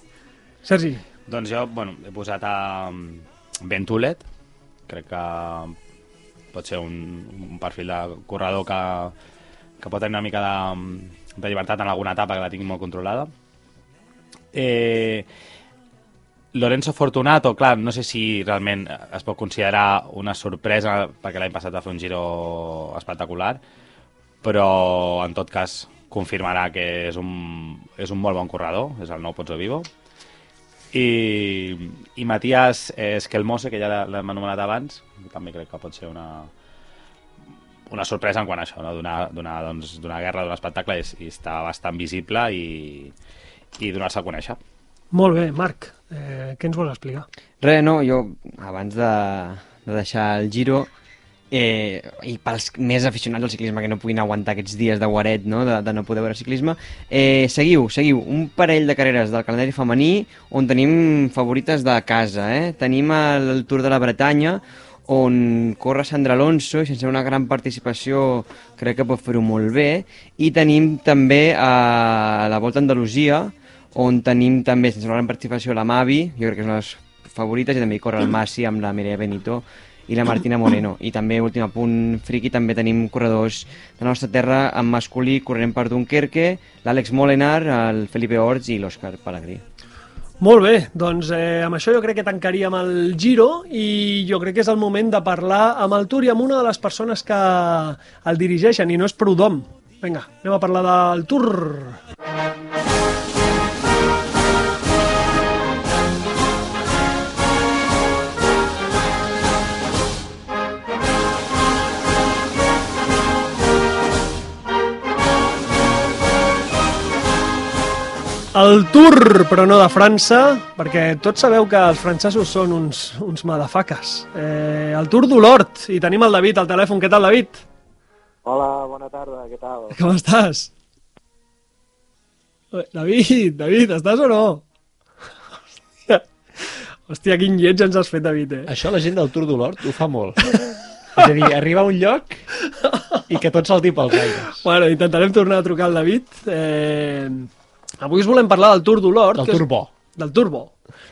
Sergi, Doncs jo, bueno, he posat a Ben Tulet, crec que pot ser un, un perfil de corredor que, que pot tenir una mica de, de llibertat en alguna etapa que la tingui molt controlada. Eh, Lorenzo Fortunato, clar, no sé si realment es pot considerar una sorpresa perquè l'any passat va fer un giro espectacular, però en tot cas confirmarà que és un, és un molt bon corredor, és el nou Pozzo Vivo. I, i Matías Esquelmose, que ja l'hem anomenat abans, també crec que pot ser una, una sorpresa en quant a això, no? d'una doncs, d'una guerra, d'un espectacle, i, i està bastant visible i, i donar-se a conèixer. molt bé, Marc, eh, què ens vols explicar? Res, no, jo, abans de, de deixar el giro, eh, i pels més aficionats al ciclisme que no puguin aguantar aquests dies de guaret, no? de, de no poder veure ciclisme, eh, seguiu, seguiu, un parell de carreres del calendari femení on tenim favorites de casa. Eh? Tenim el, el Tour de la Bretanya, on corre Sandra Alonso i sense una gran participació crec que pot fer-ho molt bé i tenim també a la Volta a Andalusia on tenim també sense una gran participació la Mavi, jo crec que és una de les favorites i també hi corre el Massi amb la Mireia Benito i la Martina Moreno. I també, últim apunt friki, també tenim corredors de la nostra terra en masculí corrent per Dunkerque, l'Àlex Molenar, el Felipe Orts i l'Òscar Pellegrí. Molt bé, doncs eh, amb això jo crec que tancaríem el giro i jo crec que és el moment de parlar amb el Tour i amb una de les persones que el dirigeixen i no és Prudom. Vinga, anem a parlar del Tour. El Tour, però no de França, perquè tots sabeu que els francesos són uns, uns madafaques. Eh, el Tour d'Olort, i tenim el David al telèfon. Què tal, David? Hola, bona tarda, què tal? Com estàs? Eh, David, David, estàs o no? Hòstia, Hòstia quin lleig ens has fet, David, eh? Això la gent del Tour d'Olort ho fa molt. És a dir, arribar a un lloc i que tot salti pels aires. Bueno, intentarem tornar a trucar al David. Eh, avui us volem parlar del Tour d'Olort. Del que és- Tour bo, Del Tour bo.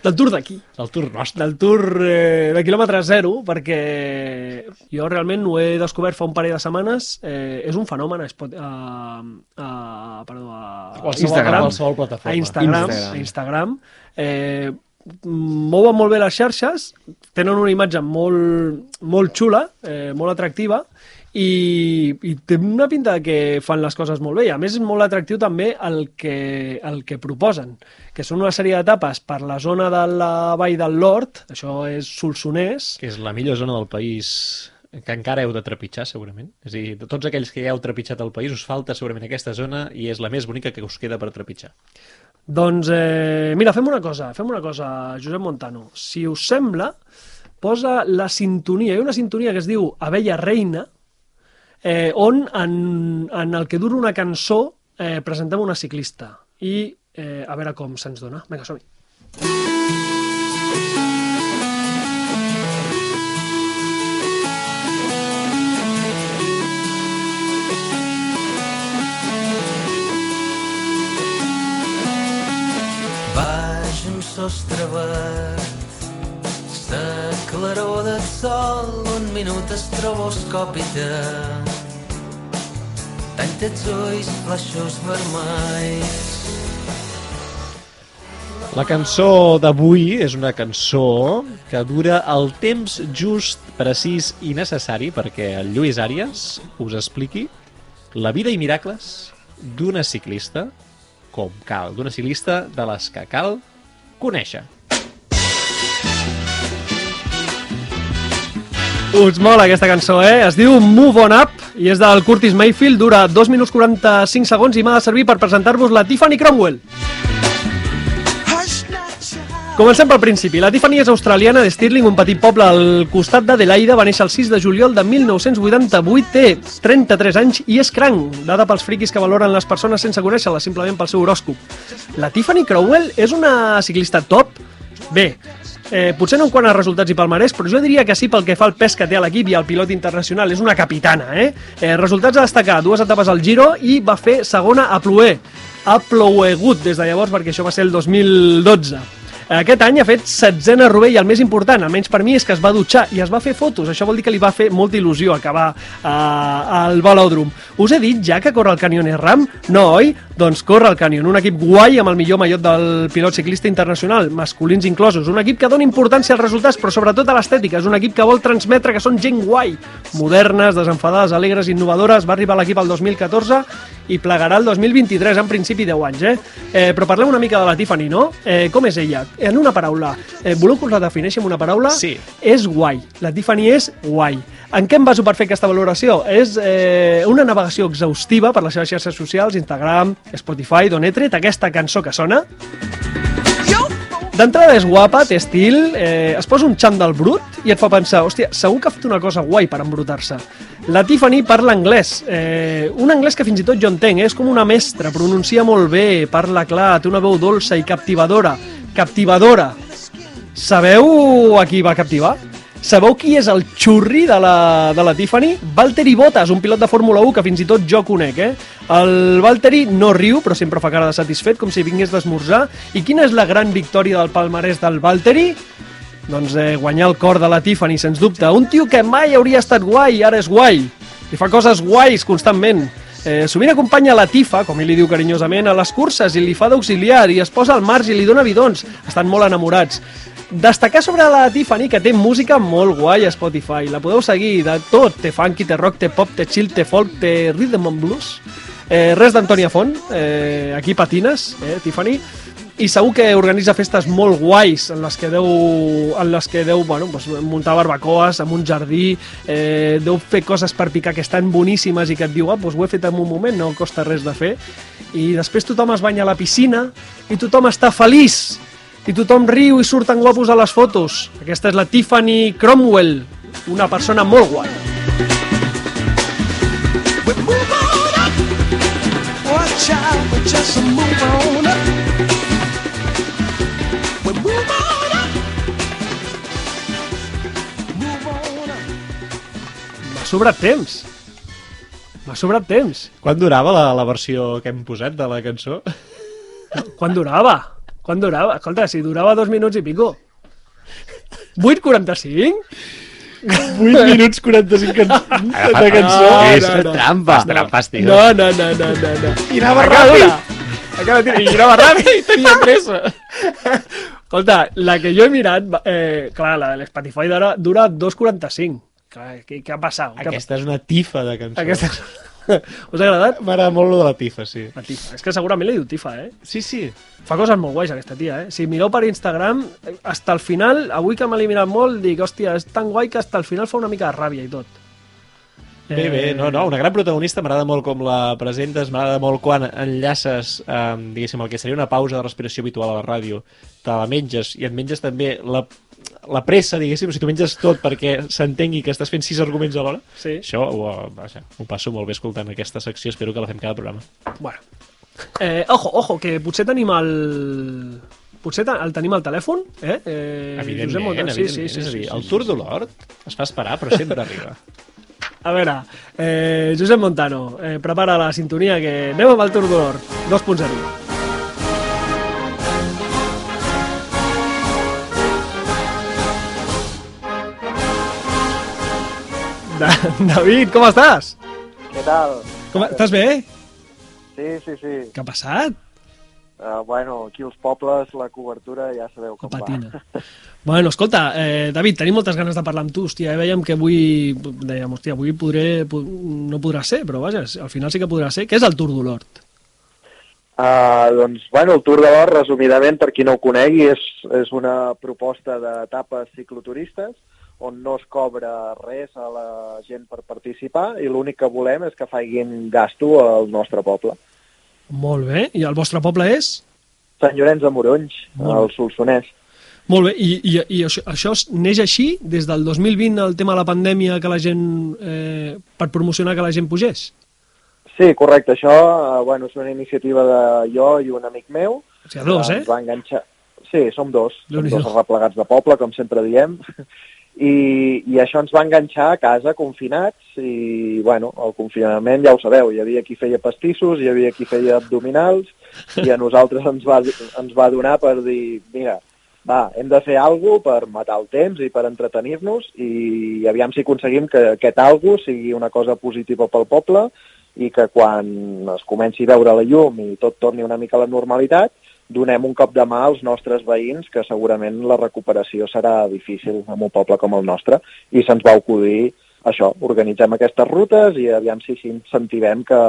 Del Tour d'aquí. del Tour nostre. del Tour eh, de quilòmetre zero, perquè jo realment ho he descobert fa un parell de setmanes, eh, és un fenomen a, Spot, a, a, perdó, a, A qualsevol, Instagram. a qualsevol plataforma. a Instagram, Instagram. a Instagram eh, mouen molt bé les xarxes, tenen una imatge molt, molt xula, eh, molt atractiva, i, i té una pinta de que fan les coses molt bé, i a més és molt atractiu també el que, el que proposen, que són una sèrie d'etapes per la zona de la vall del Lord, això és Solsonès, Que és la millor zona del país que encara heu de trepitjar, segurament. És a dir, de tots aquells que ja heu trepitjat el país, us falta segurament aquesta zona i és la més bonica que us queda per trepitjar. Doncs, eh, mira, fem una cosa, fem una cosa, Josep Montano. Si us sembla, posa la sintonia, hi ha una sintonia que es diu Abella Reina, eh, on en, en el que dura una cançó eh, presentem una ciclista. I eh, a veure com se'ns dona. Vinga, som-hi. Baix un sostre verd claror del sol un minut estroboscòpita Tant els ulls flaixos vermells La cançó d'avui és una cançó que dura el temps just, precís i necessari perquè el Lluís Àries us expliqui la vida i miracles d'una ciclista com cal, d'una ciclista de les que cal conèixer. Us mola aquesta cançó, eh? Es diu Move On Up i és del Curtis Mayfield, dura 2 minuts 45 segons i m'ha de servir per presentar-vos la Tiffany Cromwell. Comencem pel principi. La Tiffany és australiana de Stirling, un petit poble al costat d'Adelaida. Va néixer el 6 de juliol de 1988, té 33 anys i és cranc, dada pels friquis que valoren les persones sense conèixer-la, simplement pel seu horòscop. La Tiffany Crowell és una ciclista top? Bé, Eh, potser no en quant a resultats i palmarès, però jo diria que sí pel que fa al pes que té a l'equip i al pilot internacional. És una capitana, eh? eh? Resultats a destacar, dues etapes al Giro i va fer segona a Plouer. Ha plouegut des de llavors perquè això va ser el 2012. Aquest any ha fet setzena Rovell i el més important, almenys per mi, és que es va dutxar i es va fer fotos. Això vol dir que li va fer molta il·lusió acabar uh, al velòdrom. Us he dit ja que corre el Canyon Ram? No, oi? Doncs corre el Canyon, un equip guai amb el millor mallot del pilot ciclista internacional, masculins inclosos. Un equip que dona importància als resultats, però sobretot a l'estètica. És un equip que vol transmetre que són gent guai, modernes, desenfadades, alegres, innovadores. Va arribar a l'equip el 2014 i plegarà el 2023, en principi 10 anys, eh? eh però parlem una mica de la Tiffany, no? Eh, com és ella? En una paraula, eh, voleu que us la defineixi amb una paraula? Sí. És guai. La Tiffany és guai. En què em baso per fer aquesta valoració? És eh, una navegació exhaustiva per les seves xarxes socials, Instagram, Spotify, d'on he tret aquesta cançó que sona. D'entrada és guapa, té estil, eh, es posa un xandall brut i et fa pensar, hòstia, segur que ha fet una cosa guai per embrutar-se. La Tiffany parla anglès, eh, un anglès que fins i tot jo entenc, eh, és com una mestra, pronuncia molt bé, parla clar, té una veu dolça i captivadora. Captivadora. Sabeu a qui va captivar? Sabeu qui és el xurri de la, de la Tiffany? Valtteri Bottas, un pilot de Fórmula 1 que fins i tot jo conec, eh? El Valtteri no riu, però sempre fa cara de satisfet, com si vingués d'esmorzar. I quina és la gran victòria del palmarès del Valtteri? Doncs eh, guanyar el cor de la Tiffany, sens dubte. Un tio que mai hauria estat guai ara és guai. I fa coses guais constantment. Eh, sovint acompanya la Tifa, com ell li diu carinyosament, a les curses i li fa d'auxiliar i es posa al marge i li dona bidons. Estan molt enamorats. Destacar sobre la Tiffany que té música molt guai a Spotify. La podeu seguir de tot. Té funky, té rock, té pop, té chill, té folk, té rhythm and blues. Eh, res d'Antònia Font, eh, aquí patines, eh, Tiffany i segur que organitza festes molt guais en les que deu, en les que deu bueno, doncs, muntar barbacoes en un jardí, eh, deu fer coses per picar que estan boníssimes i que et diu, ah, doncs ho he fet en un moment, no costa res de fer i després tothom es banya a la piscina i tothom està feliç i tothom riu i surten guapos a les fotos aquesta és la Tiffany Cromwell una persona molt guai We move on up. Watch out, we just move on up. We move on up. Move on up. m'ha sobrat temps m'ha sobrat temps Quan durava la, la versió que hem posat de la cançó? Quan durava? Quan durava? Escolta, si durava dos minuts i pico. 8.45? 8 minuts 45 can... de cançó. No, és no, no. trampa. Te trampes, tio. No, no, no, no, no, no. I anava ràpid. Acaba de I anava ràpid i tenia pressa. Escolta, la que jo he mirat, eh, clar, la de l'Spotify d'ara dura 2.45. Clar, què, què ha passat? Aquesta és una tifa de cançó. Aquesta... Us ha agradat? M'agrada molt lo de la tifa, sí. La Tifa. És que segurament li diu Tifa, eh? Sí, sí. Fa coses molt guais aquesta tia, eh? Si mireu per Instagram, hasta el final, avui que me l'he mirat molt, dic, hòstia, és tan guai que hasta el final fa una mica de ràbia i tot. Bé, bé, no, no, una gran protagonista, m'agrada molt com la presentes, m'agrada molt quan enllaces, eh, diguéssim, el que seria una pausa de respiració habitual a la ràdio, te la menges i et menges també la, la pressa, diguéssim, si tu menges tot perquè s'entengui que estàs fent sis arguments alhora, Sí. això ho, vaja, ho passo molt bé escoltant aquesta secció, espero que la fem cada programa. Bueno, Eh, ojo, ojo, que potser tenim el... Potser el tenim al telèfon, eh? eh Evidentment, Josep Montan- evidentment. És a dir, el Tour de l'Hort es fa esperar, però sempre arriba. A veure, eh, Josep Montano, eh, prepara la sintonia que anem amb el Tour d'Or 2.0. Da David, com estàs? Què tal? Com, estàs bé? Sí, sí, sí. Què ha passat? Uh, bueno, aquí als pobles la cobertura ja sabeu com patina. va. Bueno, escolta, eh, David, tenim moltes ganes de parlar amb tu, hòstia, eh, veiem que avui, dèiem, hòstia, avui podré, po- no podrà ser, però vaja, al final sí que podrà ser. Què és el Tour d'Olort? Uh, doncs, bueno, el Tour de l'Or, resumidament, per qui no ho conegui, és, és una proposta d'etapes cicloturistes on no es cobra res a la gent per participar i l'únic que volem és que facin gasto al nostre poble. Molt bé, i el vostre poble és? Sant Llorenç de Morons, al Solsonès. Molt bé, i, i, i això, això neix així des del 2020, el tema de la pandèmia, que la gent, eh, per promocionar que la gent pugés? Sí, correcte, això uh, bueno, és una iniciativa de jo i un amic meu. O sigui, dos, eh? Ens va enganxar... Sí, som dos, som dos replegats de poble, com sempre diem. I, I això ens va enganxar a casa confinats i, bueno, el confinament ja ho sabeu, hi havia qui feia pastissos, hi havia qui feia abdominals i a nosaltres ens va, ens va donar per dir, mira, va, hem de fer alguna per matar el temps i per entretenir-nos i aviam si aconseguim que aquest algo sigui una cosa positiva pel poble i que quan es comenci a veure la llum i tot torni una mica a la normalitat, donem un cop de mà als nostres veïns, que segurament la recuperació serà difícil en un poble com el nostre, i se'ns va acudir això, organitzem aquestes rutes i aviam si incentivem que,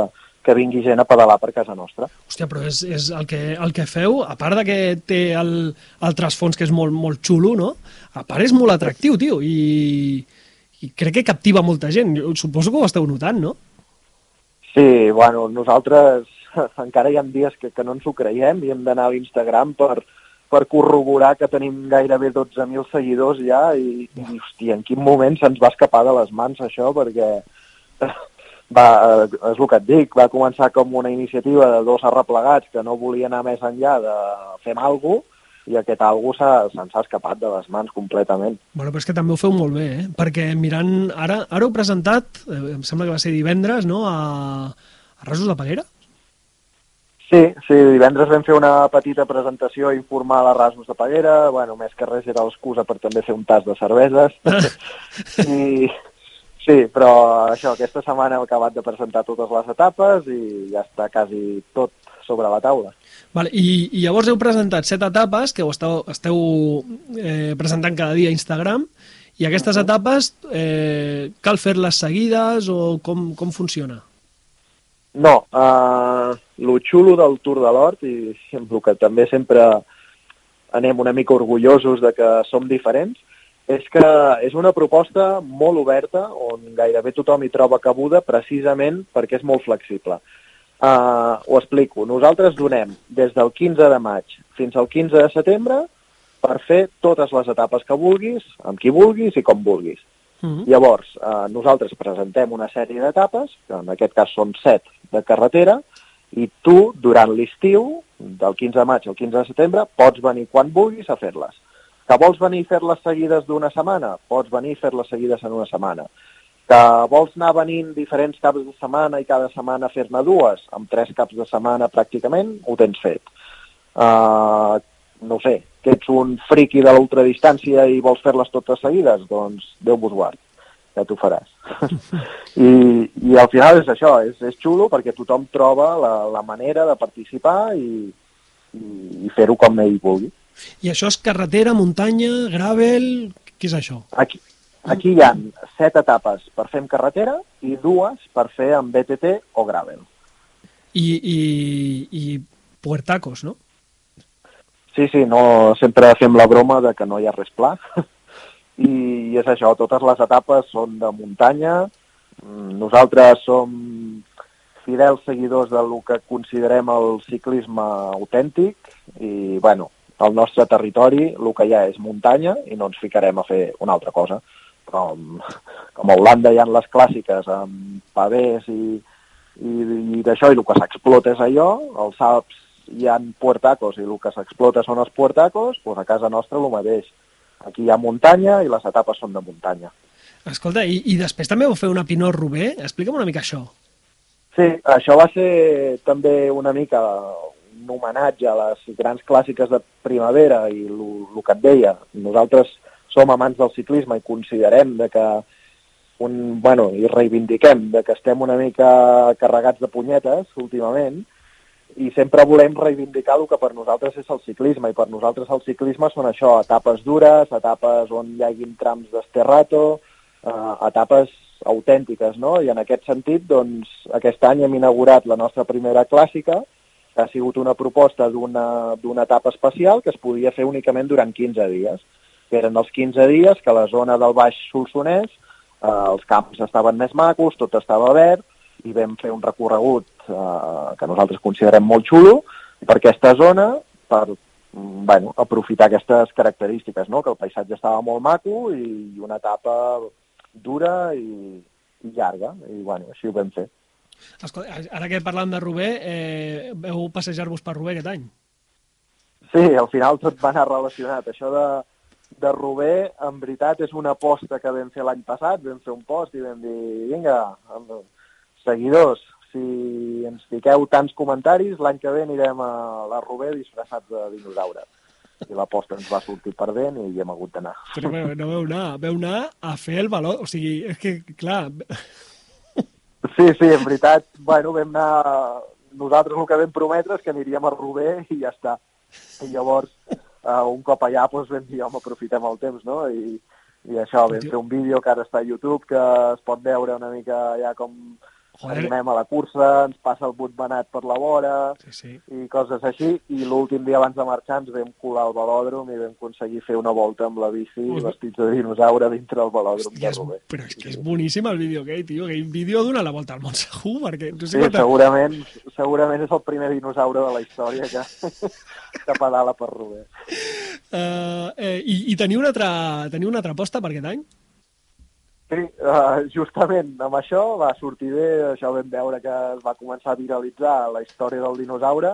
que vingui gent a pedalar per casa nostra. Hòstia, però és, és el, que, el que feu, a part de que té el, el trasfons que és molt, molt xulo, no? A part és molt atractiu, tio, i, i crec que captiva molta gent. Jo suposo que ho esteu notant, no? Sí, bueno, nosaltres encara hi ha dies que, que no ens ho creiem i hem d'anar a l'Instagram per, per corroborar que tenim gairebé 12.000 seguidors ja i, i hòstia, en quin moment se'ns va escapar de les mans això perquè va, eh, és el que et dic, va començar com una iniciativa de dos arreplegats que no volia anar més enllà de fem alguna cosa i aquest algú se'ns ha escapat de les mans completament. Bueno, però és que també ho feu molt bé, eh? Perquè mirant... Ara, ara heu presentat, eh, em sembla que va ser divendres, no?, a, a Rasos de Peguera? Sí, sí, divendres vam fer una petita presentació informal a Rasos de Peguera, bueno, més que res era l'excusa per també fer un tas de cerveses. I, sí, però això, aquesta setmana hem acabat de presentar totes les etapes i ja està quasi tot sobre la taula. Vale, i, I llavors heu presentat set etapes que ho esteu, esteu eh, presentant cada dia a Instagram i aquestes etapes eh, cal fer-les seguides o com, com funciona? No, uh, lo xulo del Tour de l'Hort, i el que també sempre anem una mica orgullosos de que som diferents, és que és una proposta molt oberta on gairebé tothom hi troba cabuda precisament perquè és molt flexible. Uh, ho explico. Nosaltres donem des del 15 de maig fins al 15 de setembre per fer totes les etapes que vulguis, amb qui vulguis i com vulguis. Mm -hmm. Llavors, eh, nosaltres presentem una sèrie d'etapes, que en aquest cas són set de carretera, i tu, durant l'estiu, del 15 de maig al 15 de setembre, pots venir quan vulguis a fer-les. Que vols venir a fer-les seguides d'una setmana? Pots venir a fer-les seguides en una setmana. Que vols anar venint diferents caps de setmana i cada setmana fer-ne dues? Amb tres caps de setmana pràcticament ho tens fet. Uh, no sé, que ets un friqui de l'ultradistància i vols fer-les totes seguides? Doncs Déu vos guard, ja t'ho faràs. I, I al final és això, és, és xulo perquè tothom troba la, la manera de participar i, i, i fer-ho com ell vulgui. I això és carretera, muntanya, gravel... Què és això? Aquí, aquí hi ha set etapes per fer amb carretera i dues per fer amb BTT o gravel. I, i, i puertacos, no? Sí, sí, no, sempre fem la broma de que no hi ha res pla. I és això, totes les etapes són de muntanya. Mm, Nosaltres som fidels seguidors del que considerem el ciclisme autèntic i, bueno, al nostre territori el que hi ha és muntanya i no ens ficarem a fer una altra cosa. Com, com a Holanda hi ha les clàssiques amb pavés i, i, i d'això, i el que s'explota és allò, els Alps hi ha puertacos i el que s'explota són els puertacos, doncs a casa nostra el mateix. Aquí hi ha muntanya i les etapes són de muntanya. Escolta, i, i després també vau fer una Pinot Rubé? Explica'm una mica això. Sí, això va ser també una mica un homenatge a les grans clàssiques de primavera i el que et deia, nosaltres som amants del ciclisme i considerem de que un, bueno, i reivindiquem de que estem una mica carregats de punyetes últimament i sempre volem reivindicar el que per nosaltres és el ciclisme i per nosaltres el ciclisme són això, etapes dures, etapes on hi haguin trams d'esterrato, eh, etapes autèntiques, no? I en aquest sentit, doncs, aquest any hem inaugurat la nostra primera clàssica, ha sigut una proposta d'una etapa especial que es podia fer únicament durant 15 dies. Eren els 15 dies que la zona del Baix Solsonès eh, els camps estaven més macos, tot estava verd, i vam fer un recorregut eh, que nosaltres considerem molt xulo per aquesta zona, per mm, bueno, aprofitar aquestes característiques, no? que el paisatge estava molt maco i una etapa dura i, i llarga, i bueno, així ho vam fer. Escolta, ara que parlant de Rubé, eh, veu passejar-vos per Rubé aquest any? Sí, al final tot va anar relacionat. Això de, de Rubé, en veritat, és una aposta que vam fer l'any passat, vam fer un post i vam dir, vinga, seguidors, si ens fiqueu tants comentaris, l'any que ve anirem a la Rubé disfressats de dinosaures i l'aposta ens va sortir perdent i hi hem hagut d'anar. Però no veu anar, veu anar a fer el valor, o sigui, és que, clar... Sí, sí, en veritat, bueno, vam anar... Nosaltres el que vam prometre és que aniríem a Rubé i ja està. I llavors, uh, un cop allà, doncs vam dir, home, aprofitem el temps, no? I, i això, vam fer un vídeo que ara està a YouTube, que es pot veure una mica ja com Joder. Anem a la cursa, ens passa el but banat per la vora Sí, sí. i coses així, i l'últim dia abans de marxar ens vam colar al velòdrom i vam aconseguir fer una volta amb la bici Ui. vestits de dinosaure dintre del velòdrom Hòstia, de és, Rubé. però és que és boníssim el vídeo aquell, tio. Aquell vídeo dona la volta al món segur, perquè... No sé Sí, quanta- segurament, segurament és el primer dinosaure de la història que, que pedala per Rubé. Uh, eh, i, I teniu una, altra, teniu una altra aposta per aquest any? Sí, uh, justament amb això va sortir bé, això vam veure que es va començar a viralitzar la història del dinosaure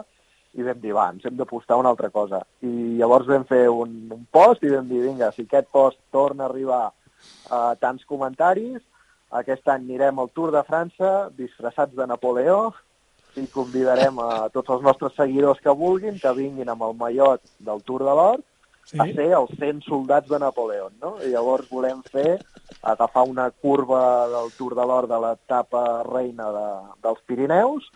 i vam dir, va, ens hem d'apostar una altra cosa. I llavors vam fer un, un post i vam dir, vinga, si aquest post torna a arribar a tants comentaris, aquest any anirem al Tour de França disfressats de Napoleó i convidarem a tots els nostres seguidors que vulguin que vinguin amb el mallot del Tour de l'Hort Sí? a ser els 100 soldats de Napoleó, no? I llavors volem fer, agafar una curva del Tour de l'Or de l'etapa reina de, dels Pirineus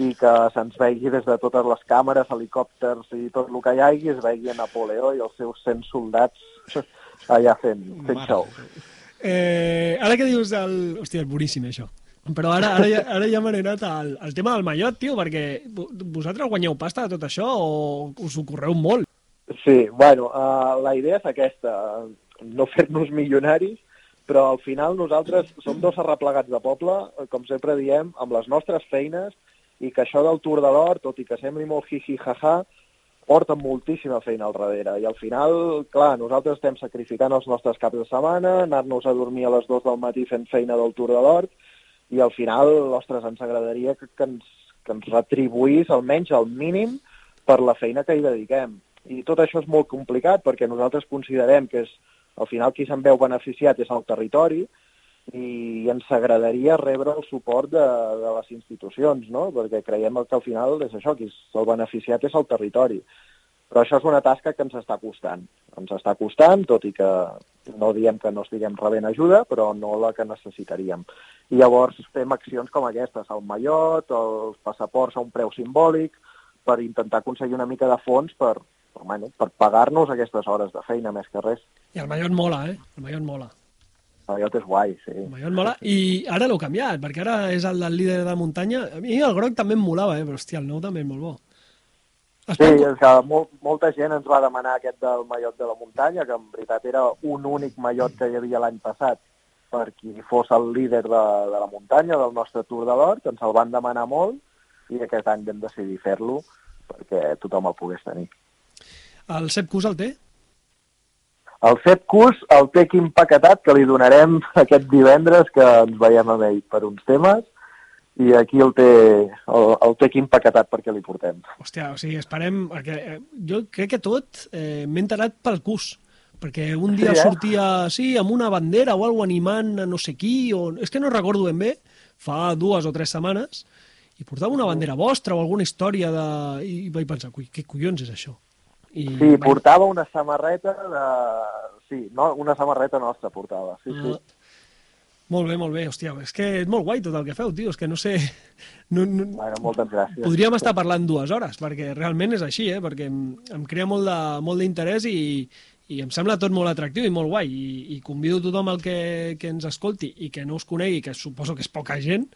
i que se'ns vegi des de totes les càmeres, helicòpters i tot el que hi hagi, es vegi a Napoleó i els seus 100 soldats allà fent, fent Mare show. Eh, ara que dius el... Hòstia, és boníssim, això. Però ara, ara, ja, ara ja m'he anat al, al tema del mallot, tio, perquè vo- vosaltres guanyeu pasta de tot això o us ho correu molt? Sí, bueno, uh, la idea és aquesta, no fer-nos milionaris, però al final nosaltres som dos arreplegats de poble, eh, com sempre diem, amb les nostres feines, i que això del Tour de l'Or, tot i que sembli molt hi-hi-ha-ha, porta moltíssima feina al darrere. I al final, clar, nosaltres estem sacrificant els nostres caps de setmana, anar-nos a dormir a les dues del matí fent feina del Tour de l'Or, i al final, ostres, ens agradaria que, que, ens, que ens retribuís almenys el mínim per la feina que hi dediquem. I tot això és molt complicat perquè nosaltres considerem que és, al final qui se'n veu beneficiat és el territori i ens agradaria rebre el suport de, de les institucions, no? perquè creiem que al final és això, qui és el beneficiat és el territori. Però això és una tasca que ens està costant. Ens està costant, tot i que no diem que no estiguem rebent ajuda, però no la que necessitaríem. I llavors fem accions com aquestes, el mallot, els passaports a un preu simbòlic, per intentar aconseguir una mica de fons per, per, bueno, per pagar-nos aquestes hores de feina, més que res. I el mallot mola, eh? El mallot mola. El mallot és guai, sí. El mallot mola. I ara l'heu canviat, perquè ara és el del líder de muntanya. A mi el groc també em molava, eh? Però, hòstia, el nou també és molt bo. Es Sí, és que molt, molta gent ens va demanar aquest del mallot de la muntanya, que en veritat era un únic mallot que hi havia l'any passat per qui fos el líder de, de la muntanya, del nostre Tour de l'Hort, ens el van demanar molt i aquest any vam decidir fer-lo perquè tothom el pogués tenir. El Sepp Cus el té? El Sepp Cus el té aquí empaquetat, que li donarem aquest divendres, que ens veiem amb ell per uns temes, i aquí el té, el, el té aquí empaquetat perquè li portem. Hòstia, o sigui, esperem... Perquè eh, jo crec que tot eh, m'he enterat pel cus. Perquè un dia Sí, eh? sortia, sí, amb una bandera o algo animant a no sé qui, o... És que no recordo ben bé, fa dues o tres setmanes, i portava una bandera vostra o alguna història de... I vaig pensar, "Ui, què collons és això? I Sí, vaig- portava una samarreta de... Sí, no, una samarreta nostra portava, sí, sí. Ah, Molt bé, molt bé, hòstia, és que és molt guai tot el que feu, tio, és que no sé... No, no, Bueno, moltes gràcies. Podríem estar parlant dues hores, perquè realment és així, eh? perquè em, em crea molt d'interès i, i em sembla tot molt atractiu i molt guai. I, i convido tothom el que, que ens escolti i que no us conegui, que suposo que és poca gent,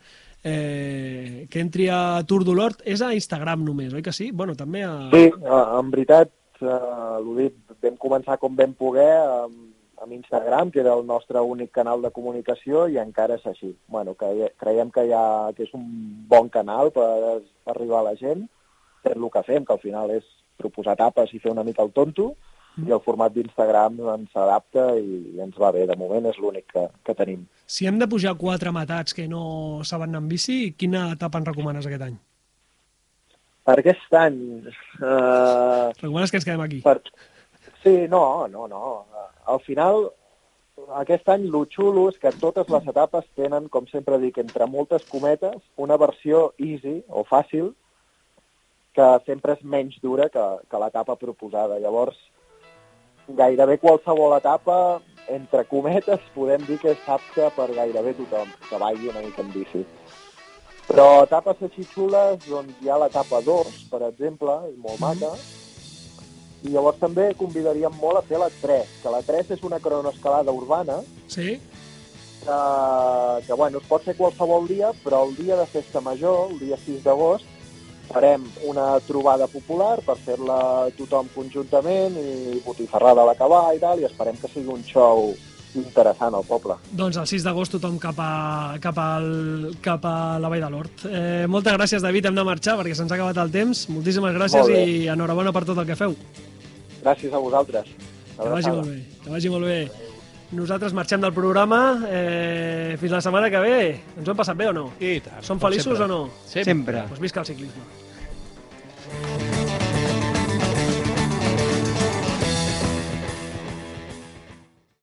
eh, que entri a Tour d'Olort. És a Instagram només, oi que sí? Bueno, també a... Sí, en veritat, eh, l'ho dit, vam començar com vam poder amb, amb Instagram, que era el nostre únic canal de comunicació, i encara és així. Bueno, que, creiem que, ha, que és un bon canal per, per arribar a la gent, fer el que fem, que al final és proposar tapes i fer una mica el tonto, i el format d'Instagram ens s'adapta i, i ens va bé. De moment és l'únic que, que tenim. Si hem de pujar quatre matats que no saben anar amb bici, quina etapa ens recomanes aquest any? Per aquest any... Eh, Recomanes que ens quedem aquí? Per... Sí, no, no, no. Al final, aquest any, lo xulo és que totes les etapes tenen, com sempre dic, entre moltes cometes, una versió easy o fàcil que sempre és menys dura que, que l'etapa proposada. Llavors, gairebé qualsevol etapa, entre cometes, podem dir que és apta per gairebé tothom que vagi una mica en bici. Però etapes així xules, doncs hi ha l'etapa d'Ors, per exemple, és molt maca, i llavors també convidaríem molt a fer la 3, que la 3 és una cronoescalada urbana Sí? que, que bueno, es pot fer qualsevol dia, però el dia de festa major, el dia 6 d'agost, farem una trobada popular per fer-la tothom conjuntament i botifarrada a l'acabar i tal, i esperem que sigui un show interessant al poble. Doncs el 6 d'agost tothom cap a, cap, al, cap a la Vall de l'Hort. Eh, moltes gràcies, David, hem de marxar perquè se'ns ha acabat el temps. Moltíssimes gràcies Molt i enhorabona per tot el que feu. Gràcies a vosaltres. Que vagi molt bé, que vagi molt bé. Nosaltres marxem del programa. Eh, fins la setmana que ve. Ens ho hem passat bé o no? I tant. Som feliços sempre. o no? Sempre. Doncs visca el ciclisme.